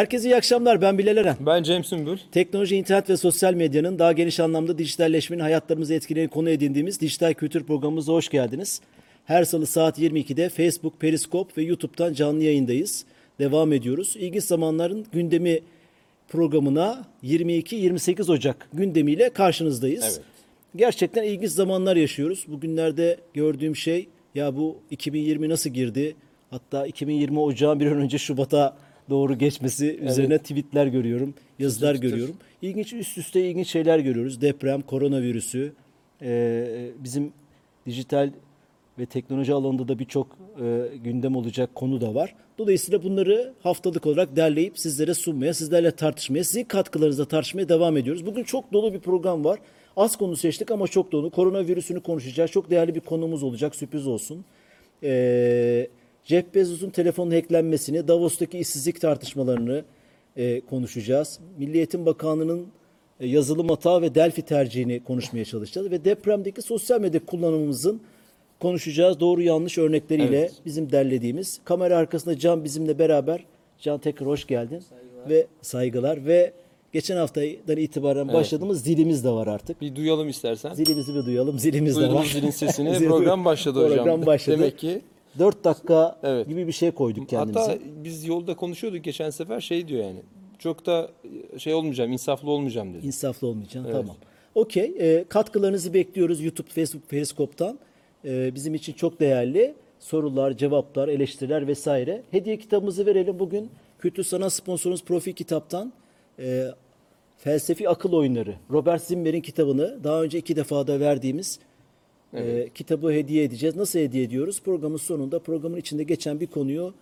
Herkese iyi akşamlar. Ben Bilal Eren. Ben Cem Sümbül. Teknoloji, internet ve sosyal medyanın daha geniş anlamda dijitalleşmenin hayatlarımızı etkileyen konu edindiğimiz dijital kültür programımıza hoş geldiniz. Her salı saat 22'de Facebook, Periskop ve YouTube'dan canlı yayındayız. Devam ediyoruz. İlginç zamanların gündemi programına 22-28 Ocak gündemiyle karşınızdayız. Evet. Gerçekten ilginç zamanlar yaşıyoruz. Bugünlerde gördüğüm şey ya bu 2020 nasıl girdi? Hatta 2020 Ocağın bir an önce Şubat'a doğru geçmesi üzerine tweetler görüyorum, yazılar çıtır. görüyorum. İlginç üst üste ilginç şeyler görüyoruz. Deprem, koronavirüsü, e, bizim dijital ve teknoloji alanında da birçok e, gündem olacak konu da var. Dolayısıyla bunları haftalık olarak derleyip sizlere sunmaya, sizlerle tartışmaya, sizin katkılarınızla tartışmaya devam ediyoruz. Bugün çok dolu bir program var. Az konu seçtik ama çok dolu. Koronavirüsünü konuşacağız. Çok değerli bir konumuz olacak. Sürpriz olsun. Ee, Jeff Bezos'un telefonun hacklenmesini, Davos'taki işsizlik tartışmalarını e, konuşacağız. Milli Eğitim Bakanlığı'nın e, yazılım hata ve Delphi tercihini konuşmaya çalışacağız. Ve depremdeki sosyal medya kullanımımızın konuşacağız. Doğru yanlış örnekleriyle Evet. bizim derlediğimiz. Kamera arkasında Can bizimle beraber. Can tekrar hoş geldin. Ve saygılar. Ve geçen haftadan itibaren başladığımız zilimiz de var artık. Bir duyalım istersen. Zilimizi bir duyalım. Zilimiz de var. Zilin sesini. Program başladı hocam. Program başladı. Demek ki 4 dakika Evet. gibi bir şey koyduk kendimize. hatta biz yolda konuşuyorduk geçen sefer şey diyor yani. Çok da şey olmayacağım, insaflı olmayacağım dedi. İnsaflı olmayacaksın. Tamam. Okey. Ee, katkılarınızı bekliyoruz YouTube, Facebook, Periskop'tan. Ee, bizim için çok değerli sorular, cevaplar, eleştiriler vesaire. Hediye kitabımızı verelim bugün. Kültür Sanat sponsorumuz Profil Kitap'tan e, Felsefi Akıl Oyunları. Robert Zimmer'in kitabını daha önce iki defa da verdiğimiz e, kitabı hediye edeceğiz. Nasıl hediye ediyoruz? Programın sonunda programın içinde geçen bir konuyu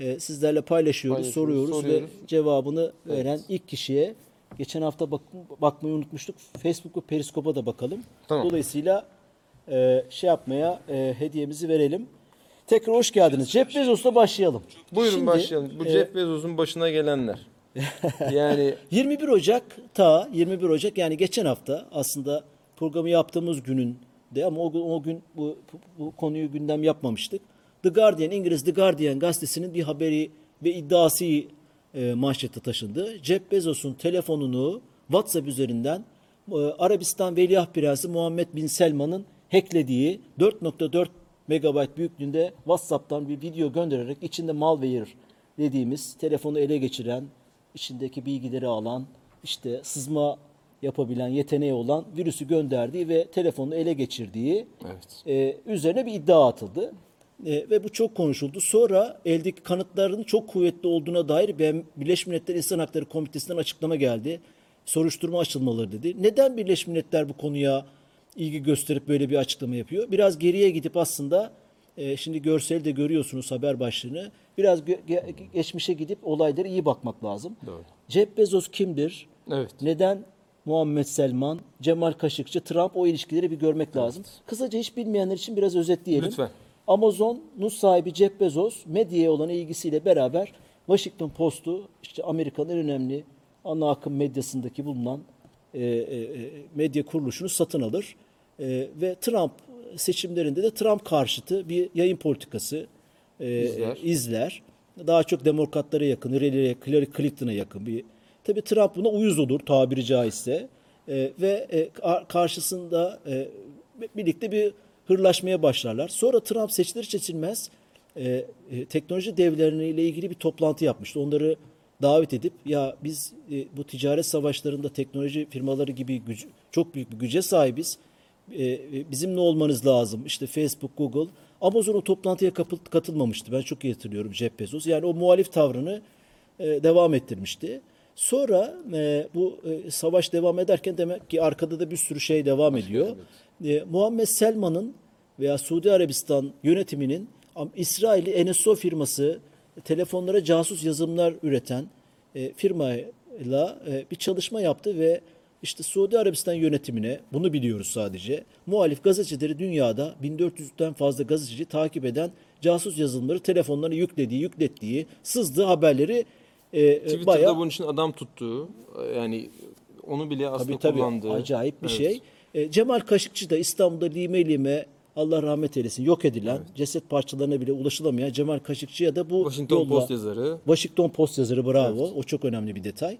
e, sizlerle paylaşıyoruz, Paylaşıyoruz, soruyoruz, soruyoruz. ve cevabını veren ilk kişiye geçen hafta bak, bakmayı unutmuştuk. Facebook ve Periskop'a da bakalım. Tamam. Dolayısıyla e, şey yapmaya e, hediyemizi verelim. Tekrar hoş geldiniz. Jeff Bezos'la başlayalım. Buyurun Şimdi, başlayalım. Bu e, Jeff Bezos'un başına gelenler. yani 21 Ocak ta 21 Ocak yani geçen hafta aslında programı yaptığımız gününde ama o, gün- o gün bu, bu konuyu gündem yapmamıştık. The Guardian, İngiliz The Guardian gazetesinin bir haberi ve iddiası e, manşete taşındı. Jeff Bezos'un telefonunu WhatsApp üzerinden e, Arabistan Veliaht Prensi Muhammed Bin Selman'ın hacklediği 4.4 megabayt büyüklüğünde WhatsApp'tan bir video göndererek içinde malware dediğimiz telefonu ele geçiren, içindeki bilgileri alan, işte sızma yapabilen yeteneği olan virüsü gönderdiği ve telefonu ele geçirdiği Evet. e, üzerine bir iddia atıldı. E, ve bu çok konuşuldu. Sonra eldeki kanıtların çok kuvvetli olduğuna dair Birleşmiş Milletler İnsan Hakları Komitesi'nden açıklama geldi. Soruşturma açılmaları dedi. Neden Birleşmiş Milletler bu konuya ilgi gösterip böyle bir açıklama yapıyor? Biraz geriye gidip aslında e, şimdi görseli de görüyorsunuz haber başlığını. Biraz ge- geçmişe gidip olaylara iyi bakmak lazım. Doğru. Jeff Bezos kimdir? Evet. Neden Muhammed Selman, Cemal Kaşıkçı, Trump o ilişkileri bir görmek lazım. Kısaca hiç bilmeyenler için biraz özetleyelim. Lütfen. Amazon'un sahibi Jeff Bezos medyaya olan ilgisiyle beraber Washington Post'u işte Amerika'nın en önemli ana akım medyasındaki bulunan e, e, e, medya kuruluşunu satın alır. E, ve Trump seçimlerinde de Trump karşıtı bir yayın politikası e, İzler. izler. Daha çok demokratlara yakın, Hillary Hillary Clinton'a yakın bir. Tabii Trump buna uyuz olur tabiri caizse. E, ve e, ka- karşısında e, birlikte bir hırlaşmaya başlarlar. Sonra Trump seçilir seçilmez e, e, teknoloji devleriyle ilgili bir toplantı yapmıştı. Onları davet edip ya biz e, bu ticaret savaşlarında teknoloji firmaları gibi güc- çok büyük bir güce sahibiz. E, e, bizim ne olmanız lazım? İşte Facebook, Google. Amazon o toplantıya katılmamıştı. Ben çok iyi hatırlıyorum Jeff Bezos. Yani o muhalif tavrını e, devam ettirmişti. Sonra e, bu e, savaş devam ederken demek ki arkada da bir sürü şey devam ediyor. E, Muhammed Selman'ın veya Suudi Arabistan yönetiminin İsrail'i NSO firması telefonlara casus yazılımlar üreten e, firmayla e, bir çalışma yaptı ve işte Suudi Arabistan yönetimine bunu biliyoruz sadece. Muhalif gazetecileri dünyada 1400'den fazla gazeteci takip eden casus yazılımları telefonlarına yüklediği, yüklettiği, sızdığı haberleri e, Twitter'da bayağı bunun için adam tuttuğu yani onu bile aslında Tabii tabii kullandığı. acayip bir Evet. şey. E, Cemal Kaşıkçı da İstanbul'da lime lime Allah rahmet eylesin yok edilen ceset parçalarına bile ulaşılamayan Cemal Kaşıkçı'ya da bu Washington yolla- Post yazarı. Washington Post yazarı bravo. O çok önemli bir detay.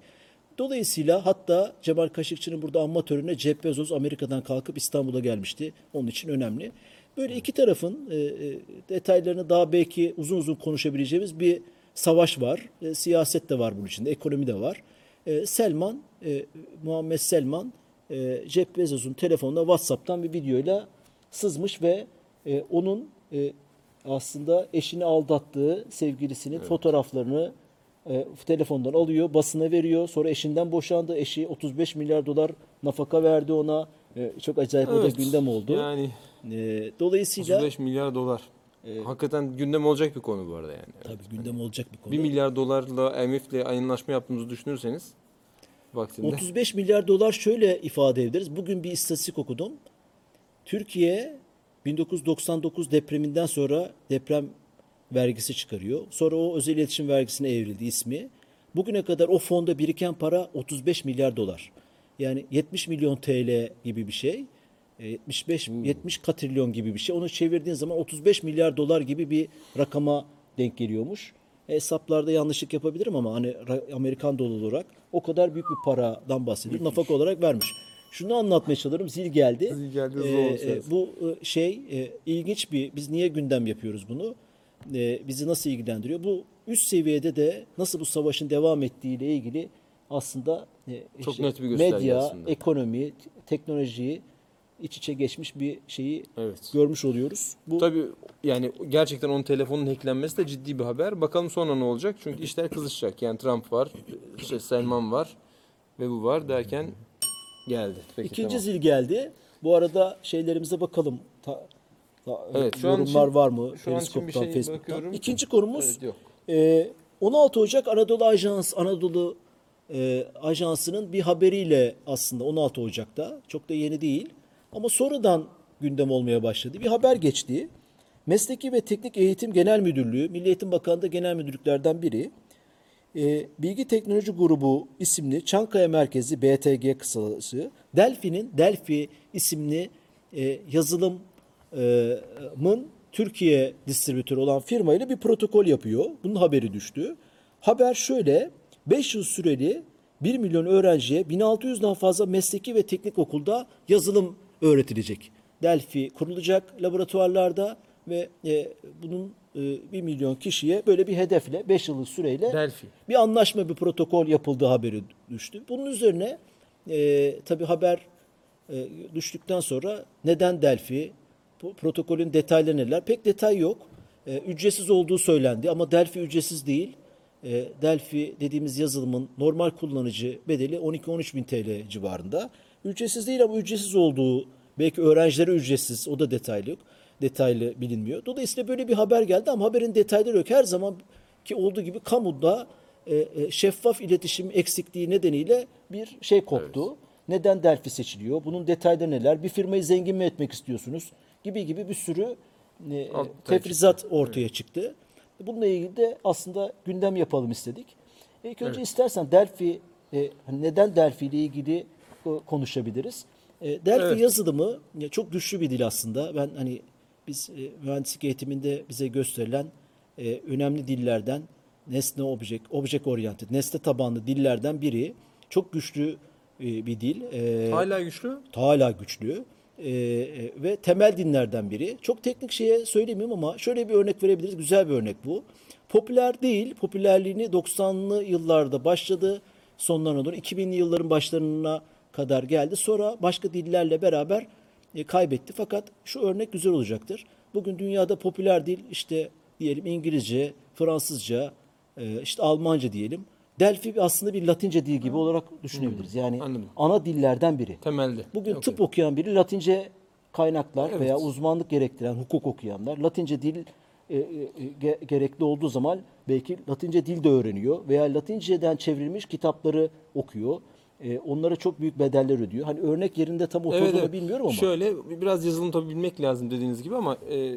Dolayısıyla hatta Cemal Kaşıkçı'nın burada anma törenine Jeff Bezos Amerika'dan kalkıp İstanbul'a gelmişti. Onun için önemli. Böyle iki tarafın e, e, detaylarını daha belki uzun uzun konuşabileceğimiz bir savaş var. E, siyaset de var bunun içinde, ekonomi de var. E, Selman, e, Muhammed Selman, e, Jeff Bezos'un telefonuna WhatsApp'tan bir videoyla sızmış ve e, onun e, aslında eşini aldattığı sevgilisinin fotoğraflarını e, telefondan alıyor, basına veriyor. Sonra eşinden boşandı. Eşi 35 milyar dolar nafaka verdi ona. E, çok acayip o da Evet, gündem oldu. Yani E, dolayısıyla 35 milyar dolar. Hakikaten gündem olacak bir konu bu arada yani. tabii gündem olacak bir konu. 1 milyar dolarla IMF'le anlaşma yaptığımızı düşünürseniz vaktinde. 35 milyar dolar şöyle ifade ederiz. Bugün bir istatistik okudum. Türkiye 1999 depreminden sonra deprem vergisi çıkarıyor. Sonra o özel iletişim vergisine evrildi ismi. Bugüne kadar o fonda biriken para 35 milyar dolar. Yani 70 milyon TL gibi bir şey. E, 75 70 katrilyon gibi bir şey. Onu çevirdiğin zaman 35 milyar dolar gibi bir rakama denk geliyormuş. Hesaplarda yanlışlık yapabilirim ama hani Amerikan doları olarak o kadar büyük bir paradan bahsediyor. Nafaka olarak vermiş. Şunu anlatmaya çalışıyorum. Zil geldi. Zil geldi, Ee, e, bu e, şey e, ilginç bir biz niye gündem yapıyoruz bunu? E, bizi nasıl ilgilendiriyor? Bu üst seviyede de nasıl bu savaşın devam ettiği ile ilgili aslında e, Çok işte net bir medya, aslında. ekonomi, teknolojiyi iç içe geçmiş bir şeyi Evet. görmüş oluyoruz. Bu Tabii yani gerçekten onun telefonun hacklenmesi de ciddi bir haber. Bakalım sonra ne olacak? Çünkü işler kızışacak. Yani Trump var, işte Selman var ve bu var derken geldi. Peki, ikinci tamam. zil geldi. Bu arada şeylerimize bakalım. Ta- ta- Evet, şu an yorumlar için- var mı? şu an için bir şey Facebook'tan. bakıyorum. İkinci konumuz Evet. Ee, 16 Ocak Anadolu Ajans Anadolu e, Ajansı'nın bir haberiyle aslında 16 Ocak'ta çok da yeni değil ama sonradan gündem olmaya başladı. Bir haber geçti. Mesleki ve Teknik Eğitim Genel Müdürlüğü, Milli Eğitim Bakanlığı genel müdürlüklerden biri e, Bilgi Teknoloji Grubu isimli Çankaya merkezi BTG kısası Delphi'nin Delphi isimli e, yazılımın Türkiye distribütörü olan firmayla bir protokol yapıyor. Bunun haberi düştü. Haber şöyle 5 yıl süreli 1 milyon öğrenciye 1600'den fazla mesleki ve teknik okulda yazılım öğretilecek. Delphi kurulacak laboratuvarlarda ve e, bunun e, 1 milyon kişiye böyle bir hedefle 5 yıllık süreyle Delphi. bir anlaşma, bir protokol yapıldığı haberi düştü. Bunun üzerine e, tabii haber e, düştükten sonra neden Delphi, bu protokolün detayları neler? Pek detay yok. E, ücretsiz olduğu söylendi ama Delphi ücretsiz değil. E, Delphi dediğimiz yazılımın normal kullanıcı bedeli 12-13 bin TL civarında. Ücretsiz değil ama ücretsiz olduğu belki öğrencilere ücretsiz o da detaylı yok. Detaylı bilinmiyor. Dolayısıyla böyle bir haber geldi ama haberin detayları yok. Her zaman ki olduğu gibi kamuda e, e, şeffaf iletişim eksikliği nedeniyle bir şey koptu. Neden Delphi seçiliyor? Bunun detayları neler? Bir firmayı zengin mi etmek istiyorsunuz? Gibi gibi bir sürü e, tefrizat ortaya çıktı. Bununla ilgili de aslında gündem yapalım istedik. İlk önce istersen Delphi e, neden Delphi ile ilgili konuşabiliriz. E, Delphi Evet. yazılımı ya çok güçlü bir dil aslında. Ben hani biz e, mühendislik eğitiminde bize gösterilen e, önemli dillerden nesne object, object oriented, nesne tabanlı dillerden biri. Çok güçlü e, bir dil. E, Hala güçlü. hala güçlü Ee, e, ve temel dinlerden biri. Çok teknik şeye söylemeyeyim ama şöyle bir örnek verebiliriz. Güzel bir örnek bu. Popüler değil. Popülerliğini 90'lı yıllarda başladı. Sonlarına doğru 2000'li yılların başlarına kadar geldi. Sonra başka dillerle beraber e, kaybetti. Fakat şu örnek güzel olacaktır. Bugün dünyada popüler dil işte diyelim İngilizce, Fransızca, e, işte Almanca diyelim. Delphi aslında bir Latince dil gibi olarak düşünebiliriz. Yani Anladım. ana dillerden biri. Temelde. Bugün Okey. tıp okuyan biri Latince kaynaklar Evet. veya uzmanlık gerektiren hukuk okuyanlar Latince dil e, e, ge- gerekli olduğu zaman belki Latince dil de öğreniyor veya Latinceden çevrilmiş kitapları okuyor. E, onlara çok büyük bedeller ödüyor. Hani örnek yerinde tam oturduğunu Evet, evet. bilmiyorum ama. Şöyle biraz yazılım tabii bilmek lazım dediğiniz gibi ama e,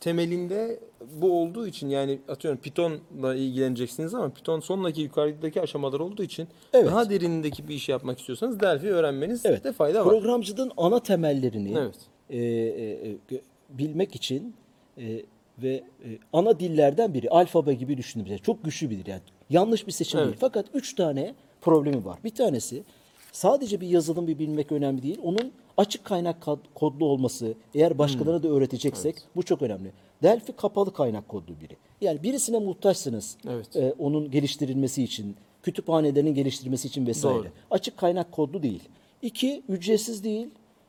temelinde bu olduğu için yani atıyorum Python'la ilgileneceksiniz ama Python sonraki yukarıdaki aşamalar olduğu için Evet. daha derinindeki bir iş yapmak istiyorsanız Delphi öğrenmeniz Evet. de fayda var. Programcılığın ana temellerini Evet. e, e, e, bilmek için e, ve e, ana dillerden biri alfabe gibi düşünebiliriz. Çok güçlü bir dil yani. Yanlış bir seçim Evet. değil. Fakat üç tane problemi var. Bir tanesi sadece bir yazılım bir bilmek önemli değil. Onun açık kaynak kodlu olması. Eğer başkalarına da öğreteceksek bu çok önemli. Delphi kapalı kaynak kodlu biri. Yani birisine muhtaçsınız. Evet. e, onun geliştirilmesi için, kütüphanelerinin geliştirilmesi için vesaire. Doğru. Açık kaynak kodlu değil. İki, ücretsiz değil.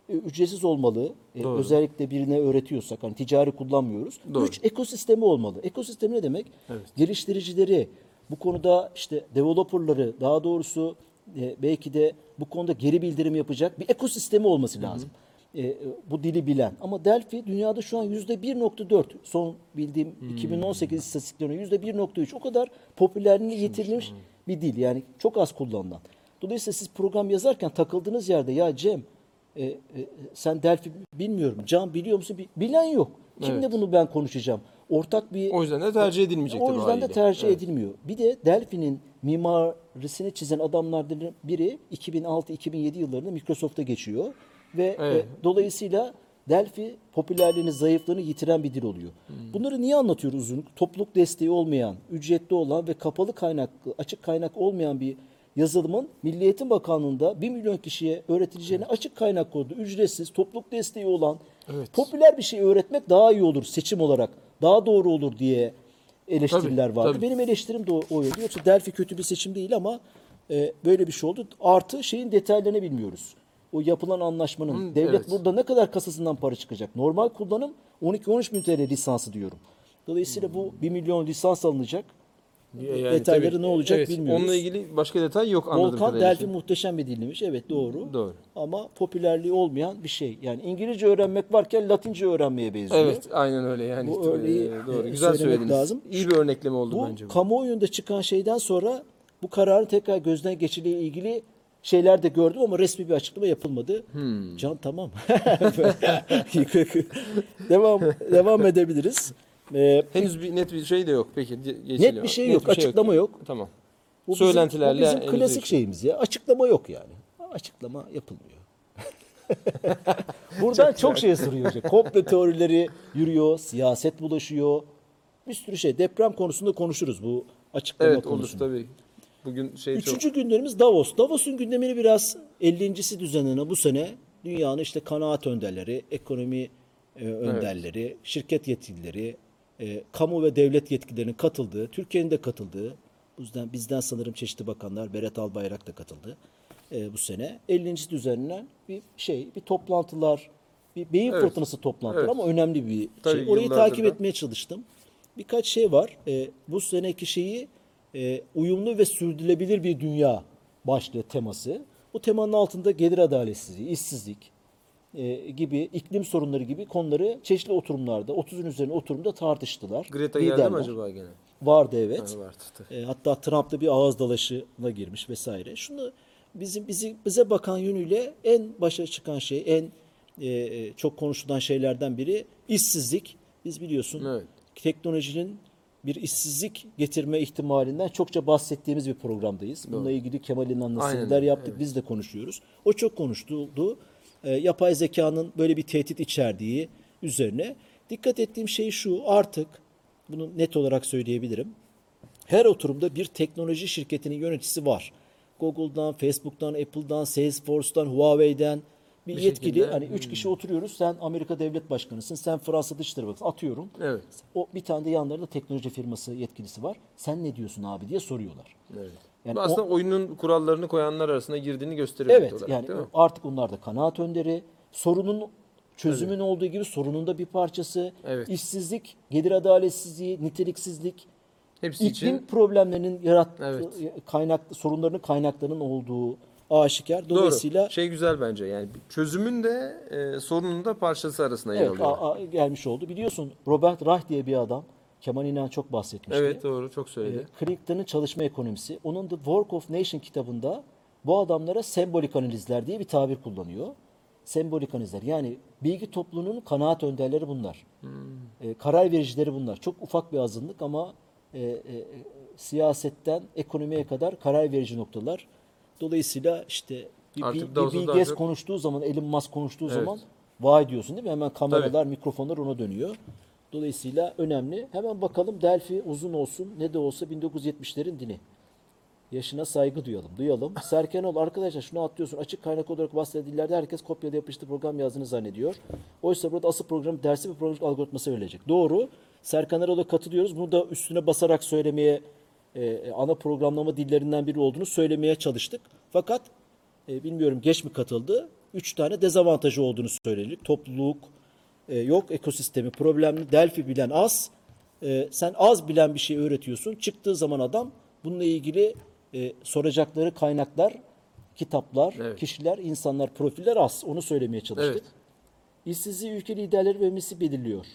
E, Ücretsiz olmalı. E, Doğru. özellikle birine öğretiyorsak hani ticari kullanmıyoruz. Doğru. Üç, ekosistemi olmalı. Ekosistemi ne demek? Evet. Geliştiricileri, bu konuda işte developerları, daha doğrusu e, belki de bu konuda geri bildirim yapacak bir ekosistemi olması lazım. E, e, bu dili bilen. Ama Delphi dünyada şu an yüzde 1.4 son bildiğim 2018 istatistiklerine yüzde 1.3 o kadar popülerliğini yitirilmiş bir dil. Yani çok az kullanılan. Dolayısıyla siz program yazarken takıldığınız yerde ya Cem e, e, sen Delphi bilmiyorum. Can biliyor musun? Bi- Bilen yok. Kimle Evet. bunu ben konuşacağım? Ortak bir O yüzden de tercih edilmeyecek o yüzden de tercih Evet. edilmiyor. Bir de Delphi'nin mimarisini çizen adamlardan biri 2006-2007 yıllarında Microsoft'a geçiyor ve Evet. e, dolayısıyla Delphi popülerliğini, zayıflığını yitiren bir dil oluyor. Hmm. Bunları niye anlatıyoruz uzun? Topluluk desteği olmayan, ücretli olan ve kapalı kaynaklı, açık kaynak olmayan bir yazılımın Milli Eğitim Bakanlığı'nda 1 milyon kişiye öğretileceğini açık kaynak kodu, ücretsiz, topluluk desteği olan Evet. popüler bir şey öğretmek daha iyi olur seçim olarak. Daha doğru olur diye eleştiriler Tabii, vardı. tabii. Benim eleştirim de o- oydu. Yoksa Delphi kötü bir seçim değil ama e, böyle bir şey oldu. Artı şeyin detaylarını bilmiyoruz. O yapılan anlaşmanın. Hı, Devlet evet. burada ne kadar kasasından para çıkacak? Normal kullanım 12-13 bin TL lisansı diyorum. Dolayısıyla bu 1 milyon lisans alınacak. Yani Detayları tabii, ne olacak evet, bilmiyoruz. Onunla ilgili başka detay yok anladığım Volkan kadarıyla. Delphi muhteşem bir dilmiş. Evet doğru. Doğru. Ama popülerliği olmayan bir şey. Yani İngilizce öğrenmek varken Latince öğrenmeye benziyor. Evet aynen öyle yani. Bu örneği, Ee, doğru. e, Güzel söylediniz. lazım. İyi bir örnekleme oldu Bu bence bu. kamuoyunda çıkan şeyden sonra bu kararın tekrar gözden geçirdiği ilgili şeyler de gördüm ama resmi bir açıklama yapılmadı. Hmm. Can tamam. devam devam edebiliriz. Ee, Henüz bir net bir şey de yok. Peki geçelim. net bir şey yok, açıklama yok. Tamam. bu bizim- Söylentilerle bu bizim klasik şey. şeyimiz ya. Açıklama yok yani. Açıklama yapılmıyor. Buradan çok, şey sırıyor. Komple teorileri yürüyor, siyaset bulaşıyor. Bir sürü şey. Deprem konusunda konuşuruz bu açıklama Evet olur konusunda. tabii. Bugün şey Üçüncü çok gündemimiz Davos. Davos'un gündemini biraz 50.si düzenlenen bu sene dünyanın işte kanaat önderleri, ekonomi e, önderleri, şirket yetkilileri, e, kamu ve devlet yetkililerinin katıldığı, Türkiye'nin de katıldığı, bizden, bizden sanırım çeşitli bakanlar, Berat Albayrak da katıldı e, bu sene. 50.si düzenlenen bir şey, bir toplantılar, bir beyin Evet. fırtınası toplantıları Evet. ama önemli bir Tabii, şey. Orayı takip da. etmeye çalıştım. Birkaç şey var. E, bu seneki şeyi e, uyumlu ve sürdürülebilir bir dünya başlığı teması. Bu temanın altında gelir adaletsizliği, işsizlik e, gibi iklim sorunları gibi konuları çeşitli oturumlarda, 30'un üzerine oturumda tartıştılar. Greta geldi Liderler. mi acaba gene? Vardı evet. Ha, vardı. E, hatta Trump'la bir ağız dalaşına girmiş vesaire. Şunu bizim bizi bize bakan yönüyle en başa çıkan şey, en e, e, çok konuşulan şeylerden biri işsizlik. Biz biliyorsun Evet. teknolojinin bir işsizlik getirme ihtimalinden çokça bahsettiğimiz bir programdayız. Bununla ilgili Kemal İnan'la seminerler yaptık, biz de konuşuyoruz. O çok konuşuldu. E, yapay zekanın böyle bir tehdit içerdiği üzerine. Dikkat ettiğim şey şu, artık bunu net olarak söyleyebilirim. Her oturumda bir teknoloji şirketinin yöneticisi var. Google'dan, Facebook'tan, Apple'dan, Salesforce'dan, Huawei'den bir, Bir yetkili. şekilde, Hani üç kişi oturuyoruz. Sen Amerika Devlet Başkanısın, sen Fransa Dışişleri Bakanı. Atıyorum. Evet. O bir tane de yanlarında teknoloji firması yetkilisi var. Sen ne diyorsun abi diye soruyorlar. Evet. Yani Bu o- aslında oyunun kurallarını koyanlar arasında girdiğini gösteriyor. Evet olarak, yani değil mi? artık onlar da kanaat önderi. Sorunun çözümün olduğu gibi sorunun da bir parçası. Evet. İşsizlik, gelir adaletsizliği, niteliksizlik, Hepsi iklim için problemlerinin yarattığı Evet. kaynak sorunlarının kaynaklarının olduğu aşikar. doğru. Dolayısıyla Şey güzel bence yani çözümün de e, sorunun da parçası arasına yer evet, alıyor. a- a- gelmiş oldu. Biliyorsun Robert Reich diye bir adam Kemal İnan çok bahsetmişti. Evet doğru çok söyledi. E, Crichton'un çalışma ekonomisi. Onun The Work of Nation kitabında bu adamlara sembolik analizler diye bir tabir kullanıyor. Sembolik analizler yani bilgi topluluğunun kanaat önderleri bunlar. E, karar vericileri bunlar. Çok ufak bir azınlık ama e, e, siyasetten ekonomiye kadar karar verici noktalar. Dolayısıyla işte bir, Artık bir, bir Bill konuştuğu zaman, Elon Musk konuştuğu Evet. zaman vay diyorsun değil mi? Hemen kameralar, mikrofonlar ona dönüyor. Dolayısıyla önemli. Hemen bakalım Delphi uzun olsun ne de olsa 1970'lerin dini. Yaşına saygı duyalım. Duyalım. Serkenol arkadaşlar şunu atlıyorsun. Açık kaynak olarak bahsedilen dillerde herkes kopyala yapıştı program yazdığını zannediyor. Oysa burada asıl program dersi ve programcılık algoritması verilecek. Doğru. Serkan Erol'a katılıyoruz. Bunu da üstüne basarak söylemeye e, ana programlama dillerinden biri olduğunu söylemeye çalıştık. Fakat e, bilmiyorum geç mi katıldı? Üç tane dezavantajı olduğunu söyledik. Topluluk e, yok, ekosistemi problemli. Delphi bilen az. E, sen az bilen bir şey öğretiyorsun. Çıktığı zaman adam bununla ilgili e, soracakları kaynaklar, kitaplar, Evet. kişiler, insanlar, profiller az. Onu söylemeye çalıştık. Evet. İşsizliği ülke liderleri ve misi belirliyor.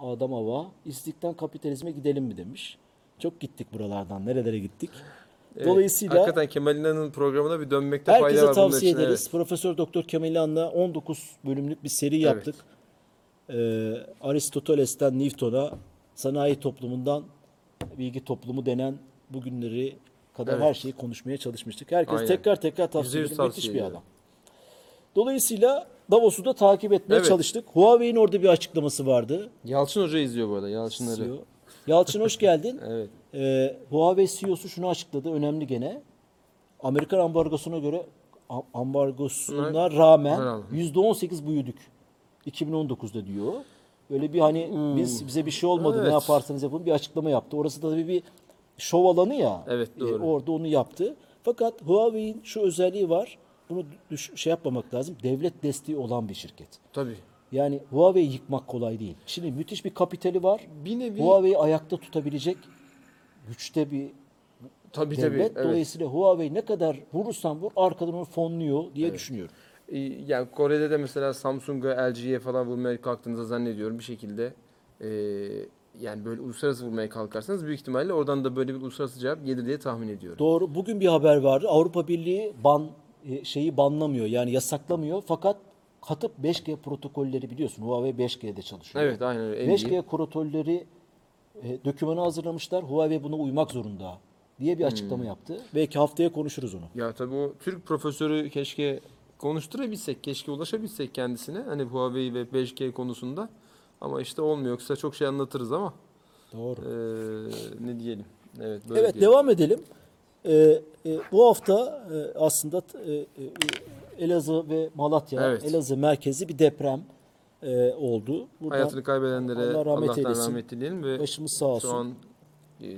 Adam hava, işsizlikten kapitalizme gidelim mi demiş. Çok gittik buralardan. Nerelere gittik? Evet, Dolayısıyla hakikaten Kemal İnan'ın programına bir dönmekte fayda var. herkese bunun tavsiye için, ederiz. evet. Profesör Doktor Kemal İlhan'la 19 bölümlük bir seri yaptık. Ee, Aristoteles'ten Newton'a, sanayi toplumundan bilgi toplumu denen bugünleri kadar Evet. her şeyi konuşmaya çalışmıştık. Herkes Aynen. tekrar tekrar tavsiye ediyor. Müthiş bir adam. Dolayısıyla Davos'u da takip etmeye Evet. çalıştık. Huawei'nin orada bir açıklaması vardı. Yalçın Hoca izliyor bu arada. Yalçınları. CEO. Yalçın hoş geldin. Evet. Ee, Huawei CEO'su şunu açıkladı. Önemli gene. Amerikan ambargosuna göre am- ambargosuna rağmen Herhalde. %18 büyüdük. 2019'da diyor. Böyle bir hani biz bize bir şey olmadı ne Evet. yaparsanız yapın bir açıklama yaptı. Orası da tabii bir şov alanı ya. Evet, Ee, doğru. orada onu yaptı. Fakat Huawei'in şu özelliği var. Bunu düş- şey yapmamak lazım. Devlet desteği olan bir şirket. Tabii. Yani Huawei'yi yıkmak kolay değil. Şimdi müthiş bir kapitali var. Bir nevi Huawei'yi ayakta tutabilecek güçte bir tabii tabii. devlet. Evet. Dolayısıyla Huawei ne kadar vurursan vur arkadan onu fonluyor diye düşünüyorum. Ee, Yani Kore'de de mesela Samsung'a, LG'ye falan vurmaya kalktığınızda zannediyorum bir şekilde e, yani böyle uluslararası vurmaya kalkarsanız büyük ihtimalle oradan da böyle bir uluslararası cevap gelir diye tahmin ediyorum. Doğru. Bugün bir haber vardı. Avrupa Birliği ban e, şeyi banlamıyor. Yani yasaklamıyor. Fakat katıp 5G protokolleri biliyorsun. Huawei 5G'de çalışıyor. Evet aynen öyle. En iyi. 5G protokolleri e, dokümanı hazırlamışlar. Huawei buna uymak zorunda diye bir Hmm. açıklama yaptı. Belki haftaya konuşuruz onu. Ya tabii o Türk profesörü keşke konuşturabilsek, keşke ulaşabilsek kendisine. Hani Huawei ve 5G konusunda. Ama işte olmuyor. Yoksa çok şey anlatırız ama Doğru. e, ne diyelim. Evet böyle Evet diyelim. devam edelim. Ee, e, bu hafta e, aslında e, e, Elazığ ve Malatya, Evet. Elazığ merkezi bir deprem e, oldu. Buradan Hayatını kaybedenlere Allah rahmet Allah'tan eylesin. rahmet dileyelim ve başımız sağ olsun. şu an e,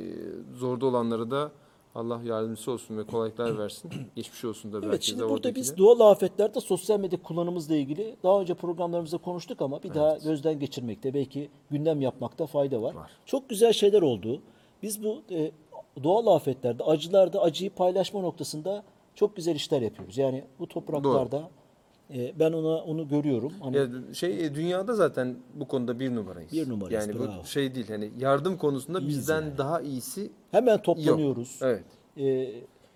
zorda olanlara da Allah yardımcısı olsun ve kolaylıklar versin. Geçmiş olsun da belki Evet de şimdi burada oradakilere. biz doğal afetlerde sosyal medya kullanımımızla ilgili daha önce programlarımızda konuştuk ama bir daha gözden geçirmekte belki gündem yapmakta fayda var. Var. Çok güzel şeyler oldu. Biz bu e, doğal afetlerde, acılarda acıyı paylaşma noktasında çok güzel işler yapıyoruz. Yani bu topraklarda e, ben ona onu görüyorum. Hani Ya şey e, dünyada zaten bu konuda bir numarayız. Bir numarayız, Yani bravo. bu şey değil hani yardım konusunda İyiyiz bizden yani. daha iyisi hemen toplanıyoruz. evet. E,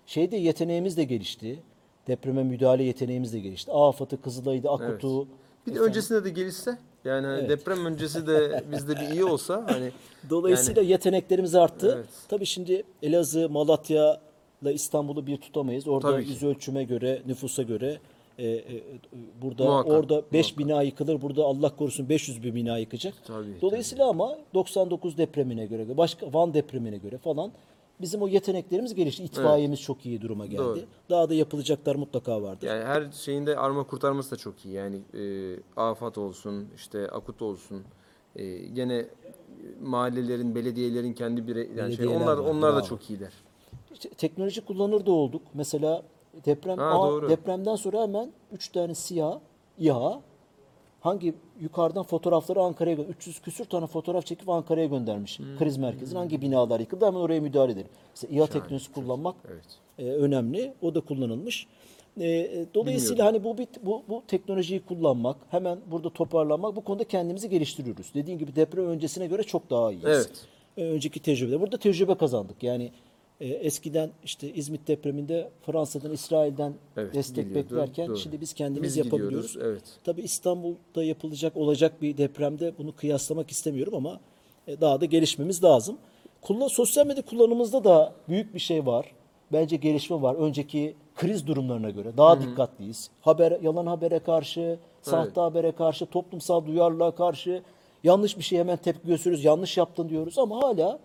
şeyde yeteneğimiz de gelişti. Depreme müdahale yeteneğimiz de gelişti. AFAD'ı, Kızılay'dı, Akut'u. Bir de öncesinde de gelişse yani hani deprem öncesi de bizde bir iyi olsa hani Dolayısıyla yeteneklerimiz arttı. Evet. Tabii şimdi Elazığ, Malatya İstanbul'u bir tutamayız. Orada yüz ölçüme göre, nüfusa göre e, e, burada Muhakkak, orada 5 bina yıkılır. Burada Allah korusun 500 bir bina yıkacak. Tabii, Dolayısıyla ama 99 depremine göre, başka Van depremine göre falan bizim o yeteneklerimiz gelişti. İtfaiyemiz çok iyi duruma geldi. Doğru. Daha da yapılacaklar mutlaka vardır. yani her şeyinde arma kurtarması da çok iyi. Yani e, afat olsun, işte akut olsun. E, gene e, mahallelerin, belediyelerin kendi birey yani şey, onlar var, onlar da bravo. çok iyiler. İşte teknoloji kullanır da olduk. Mesela deprem Ha, doğru. depremden sonra hemen 3 tane siyah İHA hangi yukarıdan fotoğrafları Ankara'ya gö- 300 küsür tane fotoğraf çekip Ankara'ya göndermiş. Hmm. Kriz merkezine hangi binalar yıkıldı hemen oraya müdahale edelim. Mesela İHA teknolojisi kullanmak Evet. e, önemli. O da kullanılmış. E, e, dolayısıyla hani bu, bit- bu bu teknolojiyi kullanmak, hemen burada toparlanmak bu konuda kendimizi geliştiriyoruz. Dediğim gibi deprem öncesine göre çok daha iyiyiz. Evet. E, önceki tecrübede. Burada tecrübe kazandık. Yani e, eskiden işte İzmit depreminde Fransa'dan, İsrail'den Evet, destek geliyordu. beklerken Doğru. şimdi biz kendimiz Biz yapabiliyoruz. gidiyoruz, evet. Tabii İstanbul'da yapılacak olacak bir depremde bunu kıyaslamak istemiyorum ama e, daha da gelişmemiz lazım. Kullan, sosyal medya kullanımımızda da büyük bir şey var. bence gelişme var. Önceki kriz durumlarına göre daha dikkatliyiz. Haber yalan habere karşı, sahte habere karşı, toplumsal duyarlılığa karşı yanlış bir şey hemen tepki gösteriyoruz. Yanlış yaptın diyoruz ama hala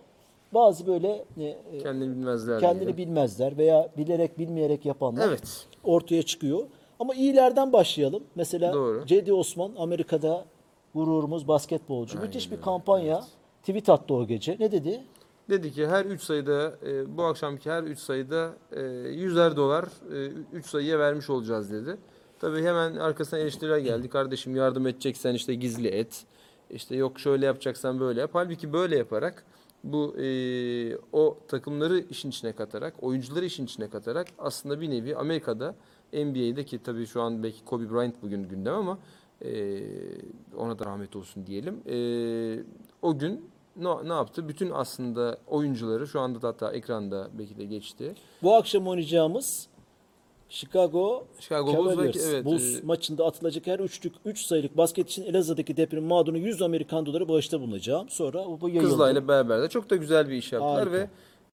bazı böyle e, e, Kendini bilmezler. kendini diyelim. bilmezler veya bilerek bilmeyerek yapanlar Evet. ortaya çıkıyor. Ama iyilerden başlayalım. Mesela Doğru. Cedi Osman Amerika'da gururumuz basketbolcu. Müthiş bir kampanya. Tweet attı o gece. Ne dedi? Dedi ki her 3 sayıda e, bu akşamki her 3 sayıda e, 100'er dolar 3 sayıya vermiş olacağız dedi. Tabii hemen arkasına eleştiriler geldi. Kardeşim yardım edeceksen işte gizli et. İşte yok şöyle yapacaksan böyle yap. Halbuki böyle yaparak bu e, o takımları işin içine katarak, oyuncuları işin içine katarak aslında bir nevi Amerika'da NBA'de ki tabii şu an belki Kobe Bryant bugün gündem ama e, ona da rahmet olsun diyelim. E, o gün ne, ne yaptı? Bütün aslında oyuncuları şu anda da hatta ekranda belki de geçti. Bu akşam oynayacağımız Chicago, Chicago Bulls Cavaliers belki- evet, Bulls e, maçında atılacak her üçlük 3 sayılık basket için Elazığ'daki deprem mağduruna 100 Amerikan doları bağışta bulunacağım. Sonra bu yayıldı. Kızılay'la beraber de çok da güzel bir iş yaptılar Harika.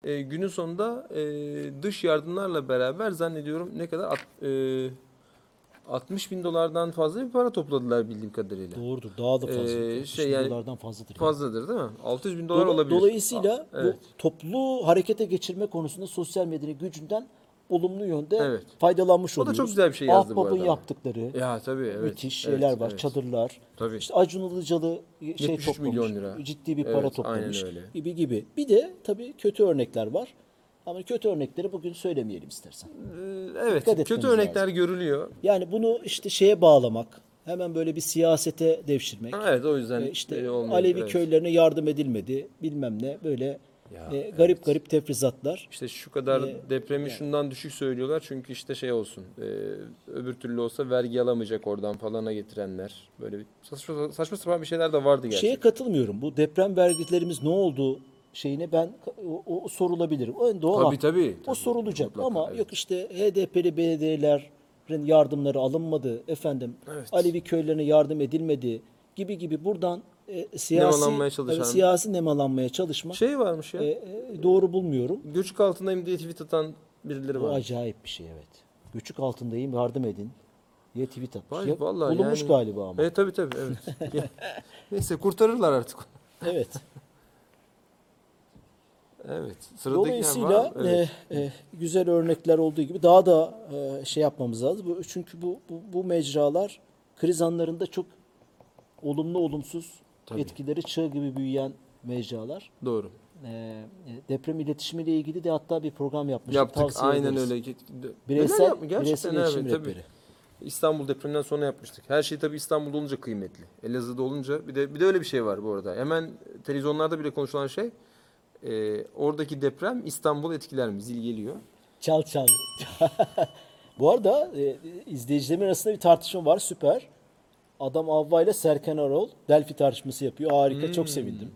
ve e, günün sonunda e, dış yardımlarla beraber zannediyorum ne kadar At- e, 60 bin dolardan fazla bir para topladılar bildiğim kadarıyla. Doğrudur. Daha da fazla. Ee, 60 şey yani- dolardan fazladır. yani. Fazladır değil mi? 600 bin dolar Dola- olabilir. Dolayısıyla Aa, evet. bu toplu harekete geçirme konusunda sosyal medyanın gücünden olumlu yönde Evet. faydalanmış O da oluyoruz. çok güzel bir şey yazdı bu Ahbap'ın arada. yaptıkları Ya tabii evet. müthiş evet, şeyler var. evet. Çadırlar. Tabii. İşte Acun Ilıcalı şey 73 toplamış. milyon lira. Ciddi bir Evet, para toplamış. aynen öyle. Gibi gibi. Bir de tabii kötü örnekler var. Ama kötü örnekleri bugün söylemeyelim istersen. Ee, evet. Dikkat Kötü örnekler görülüyor. Yani bunu işte şeye bağlamak, hemen böyle bir siyasete devşirmek. Ha, Evet o yüzden E, işte e, olmuyor. Alevi Evet. köylerine yardım edilmedi, bilmem ne böyle Ya, e, garip garip tefrizatlar. İşte şu kadar Ee, depremi şundan düşük söylüyorlar çünkü işte şey olsun e, öbür türlü olsa vergi alamayacak oradan falana getirenler böyle bir saçma, saçma sapan bir şeyler de vardı gerçekten. Şeye katılmıyorum. Bu deprem vergilerimiz ne oldu şeyine ben o, o sorulabilir. O doğal. tabii tabii. O tabii. sorulacak Mutlaka, ama evet. yok işte HDP'li belediyelerin yardımları alınmadı efendim. Evet. Alevi köylerine yardım edilmedi gibi gibi buradan e, siyasi Nemalanmaya çalışan- evet, siyasi nemalanmaya çalışma Şey varmış ya. e, e, doğru bulmuyorum. Göçük altındayım diye tweet atan birileri Bu var. acayip bir şey evet. Göçük altındayım yardım edin diye tweet atmış. Vay, Ya, vallahi bulunmuş yani- galiba ama. Evet tabii tabii evet. Neyse kurtarırlar artık. Evet. Evet. Sıradaki Dolayısıyla var. Evet. e, e, güzel örnekler olduğu gibi daha da e, şey yapmamız lazım. Bu- Çünkü bu, bu, bu mecralar kriz anlarında çok olumlu olumsuz Tabii. etkileri çığ gibi büyüyen mecralar. Doğru. E, e, deprem iletişimiyle ilgili de hatta bir program yapmıştık. Yaptık Tavsiye aynen ederiz. öyle. Bireysel? Gerçekten bireysel iletişim evet, tabii. İstanbul depreminden sonra yapmıştık. Her şey tabii İstanbul'da olunca kıymetli. Elazığ'da olunca bir de bir de öyle bir şey var bu arada. Hemen televizyonlarda bile konuşulan şey e, oradaki deprem İstanbul etkiler mi? Zil geliyor. Çal çal. Bu arada e, izleyicilerimin arasında bir tartışma var. Süper. Adam Avva ile Serkan Arol Delphi tartışması yapıyor. Harika. Çok sevindim.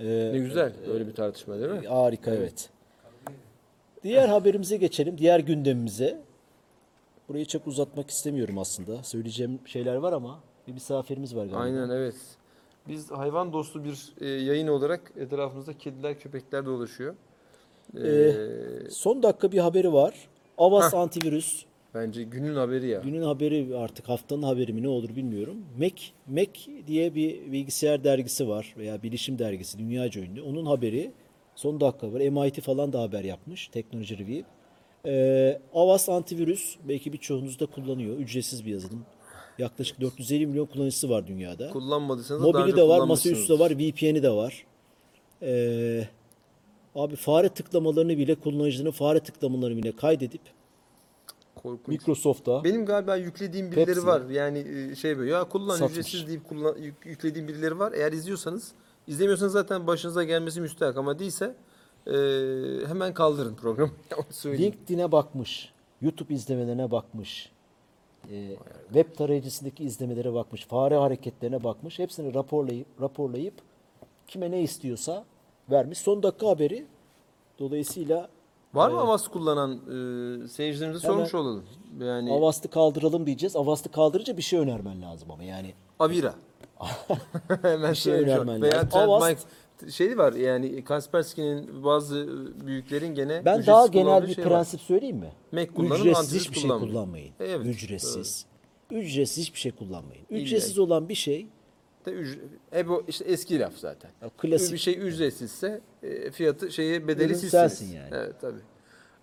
E, Ne güzel böyle bir tartışma değil mi? Harika evet. Diğer haberimize geçelim. Diğer gündemimize. Burayı çok uzatmak istemiyorum aslında. Söyleyeceğim şeyler var ama bir misafirimiz var galiba. Aynen evet. Biz hayvan dostu bir e, yayın olarak etrafımızda kediler, köpekler dolaşıyor. E, Ee, Son dakika bir haberi var. Avast antivirüs. Bence günün haberi ya. Günün haberi artık haftanın haberi mi ne olur bilmiyorum. Mac, Mac diye bir bilgisayar dergisi var veya bilişim dergisi dünyaca ünlü. Onun haberi son dakika var. MIT falan da haber yapmış. Teknoloji Review. Ee, Avast antivirüs belki birçoğunuz da kullanıyor. Ücretsiz bir yazılım. Yaklaşık 450 milyon kullanıcısı var dünyada. Kullanmadıysanız Mobili de var, masaüstü de var, VPN'i de var. Ee, abi fare tıklamalarını bile kullanıcının fare tıklamalarını bile kaydedip Korkunç. Microsoft'a Benim galiba yüklediğim birileri Pepsi. var. Yani e, şey böyle ya kullan Satmış. ücretsiz deyip kullan, yük- yüklediğim birileri var. Eğer izliyorsanız, izlemiyorsanız zaten başınıza gelmesi müstahak ama değilse e, hemen kaldırın programı. LinkedIn'e bakmış, YouTube izlemelerine bakmış, e, web tarayıcısındaki izlemelere bakmış, fare hareketlerine bakmış. Hepsini raporlayıp raporlayıp kime ne istiyorsa vermiş. Son dakika haberi. Dolayısıyla Var mı Avast kullanan e, seyircilerimize Hemen- sormuş olalım. Yani Avast'ı kaldıralım diyeceğiz. Avast'ı kaldırınca bir şey önermen lazım ama yani Avira. hemen Bir şey söylemiş önermen. Veya lazım. Trend, Avast- Mic- şey var yani Kaspersky'nin bazı büyüklerin gene Ben ücretsiz daha genel kullandığı bir şey var. prensip söyleyeyim mi? Mac kullanın, Ücretsiz antivirüs hiçbir şey kullanmayın. kullanmayın. Evet, Ücretsiz. Ücretsiz hiçbir şey kullanmayın. Ücretsiz olan bir şey De ücre- e bu işte eski laf zaten. Ya klasik. Bir şey ücretsizse e, fiyatı şeye bedeli Ürün sizsiniz. sensin yani. Evet tabii.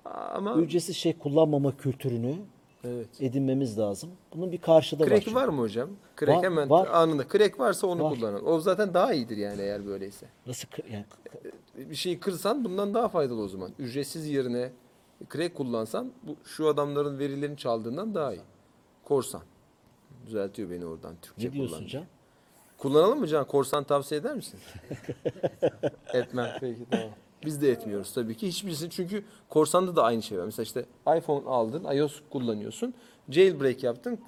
Ama ücretsiz şey kullanmama kültürünü evet. edinmemiz lazım. Bunun bir karşıda var. Crack çünkü. var mı hocam? Crack Var, hemen var. anında. Crack varsa onu Var. kullanın. O zaten daha iyidir yani eğer böyleyse. Nasıl kı- yani Bir şeyi kırsan bundan daha faydalı o zaman. Ücretsiz yerine crack kullansan bu şu adamların verilerini çaldığından daha iyi. Korsan. Düzeltiyor beni oradan Türkçe ne diyorsun kullanınca. Can? Kullanalım mı Can? Korsan tavsiye eder misin? Etmem. Peki tamam. Biz de etmiyoruz tabii ki. Hiçbirisini çünkü korsanda da aynı şey var. Mesela işte iPhone aldın, iOS kullanıyorsun. Jailbreak yaptın.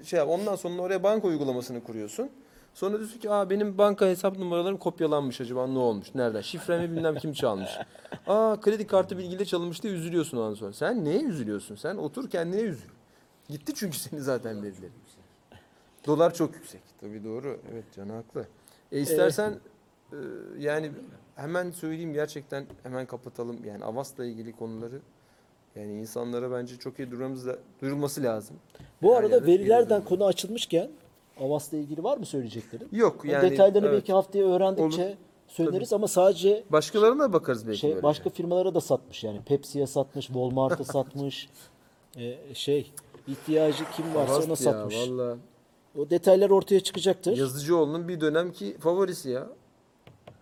e, Şey yap, ondan sonra oraya banka uygulamasını kuruyorsun. Sonra diyorsun ki Aa, benim banka hesap numaralarım kopyalanmış acaba ne olmuş? Nereden? Şifremi bilmem kim çalmış. Aa kredi kartı bilgiyle çalınmış diye üzülüyorsun ondan sonra. Sen neye üzülüyorsun? Sen otur kendine üzül. Gitti çünkü senin zaten verilerin. Dolar çok yüksek. Tabii doğru. Evet Can haklı. E istersen e, yani hemen söyleyeyim gerçekten hemen kapatalım. Yani Avas'la ilgili konuları yani insanlara bence çok iyi durmamız da duyurulması lazım. Bu arada verilerden konu açılmışken Avas'la ilgili var mı söyleyeceklerin? Yok O yani detaylarını evet. belki haftaya öğrendikçe Olur. söyleriz ama sadece başkalarına da bakarız belki şey böyle. başka firmalara da satmış yani Pepsi'ye satmış, Walmart'a satmış. Ee, şey ihtiyacı kim varsa Avast ona ya, satmış. Vallahi. O detaylar ortaya çıkacaktır. Yazıcıoğlu'nun bir dönemki favorisi ya.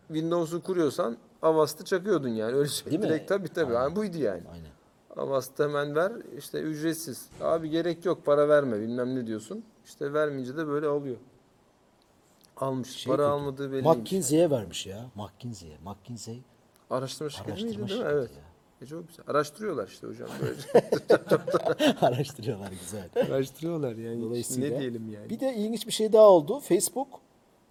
Windows'u kuruyorsan Avast'ı çakıyordun yani. Öyle şey. Değil mi? Direkt tabii tabii. Yani buydu yani. Aynen. Avast'ı hemen ver. işte ücretsiz. Abi gerek yok para verme bilmem ne diyorsun. İşte vermeyince de böyle alıyor. Almış. Şey para kötü. almadığı belliymiş. McKinsey'e vermiş ya. McKinsey'e. McKinsey Araştırma şirketi miydi araştırma değil mi? şirketi Evet. E çok güzel. Araştırıyorlar işte hocam. Araştırıyorlar güzel. Araştırıyorlar yani. Dolayısıyla ne diyelim yani. Bir de ilginç bir şey daha oldu. Facebook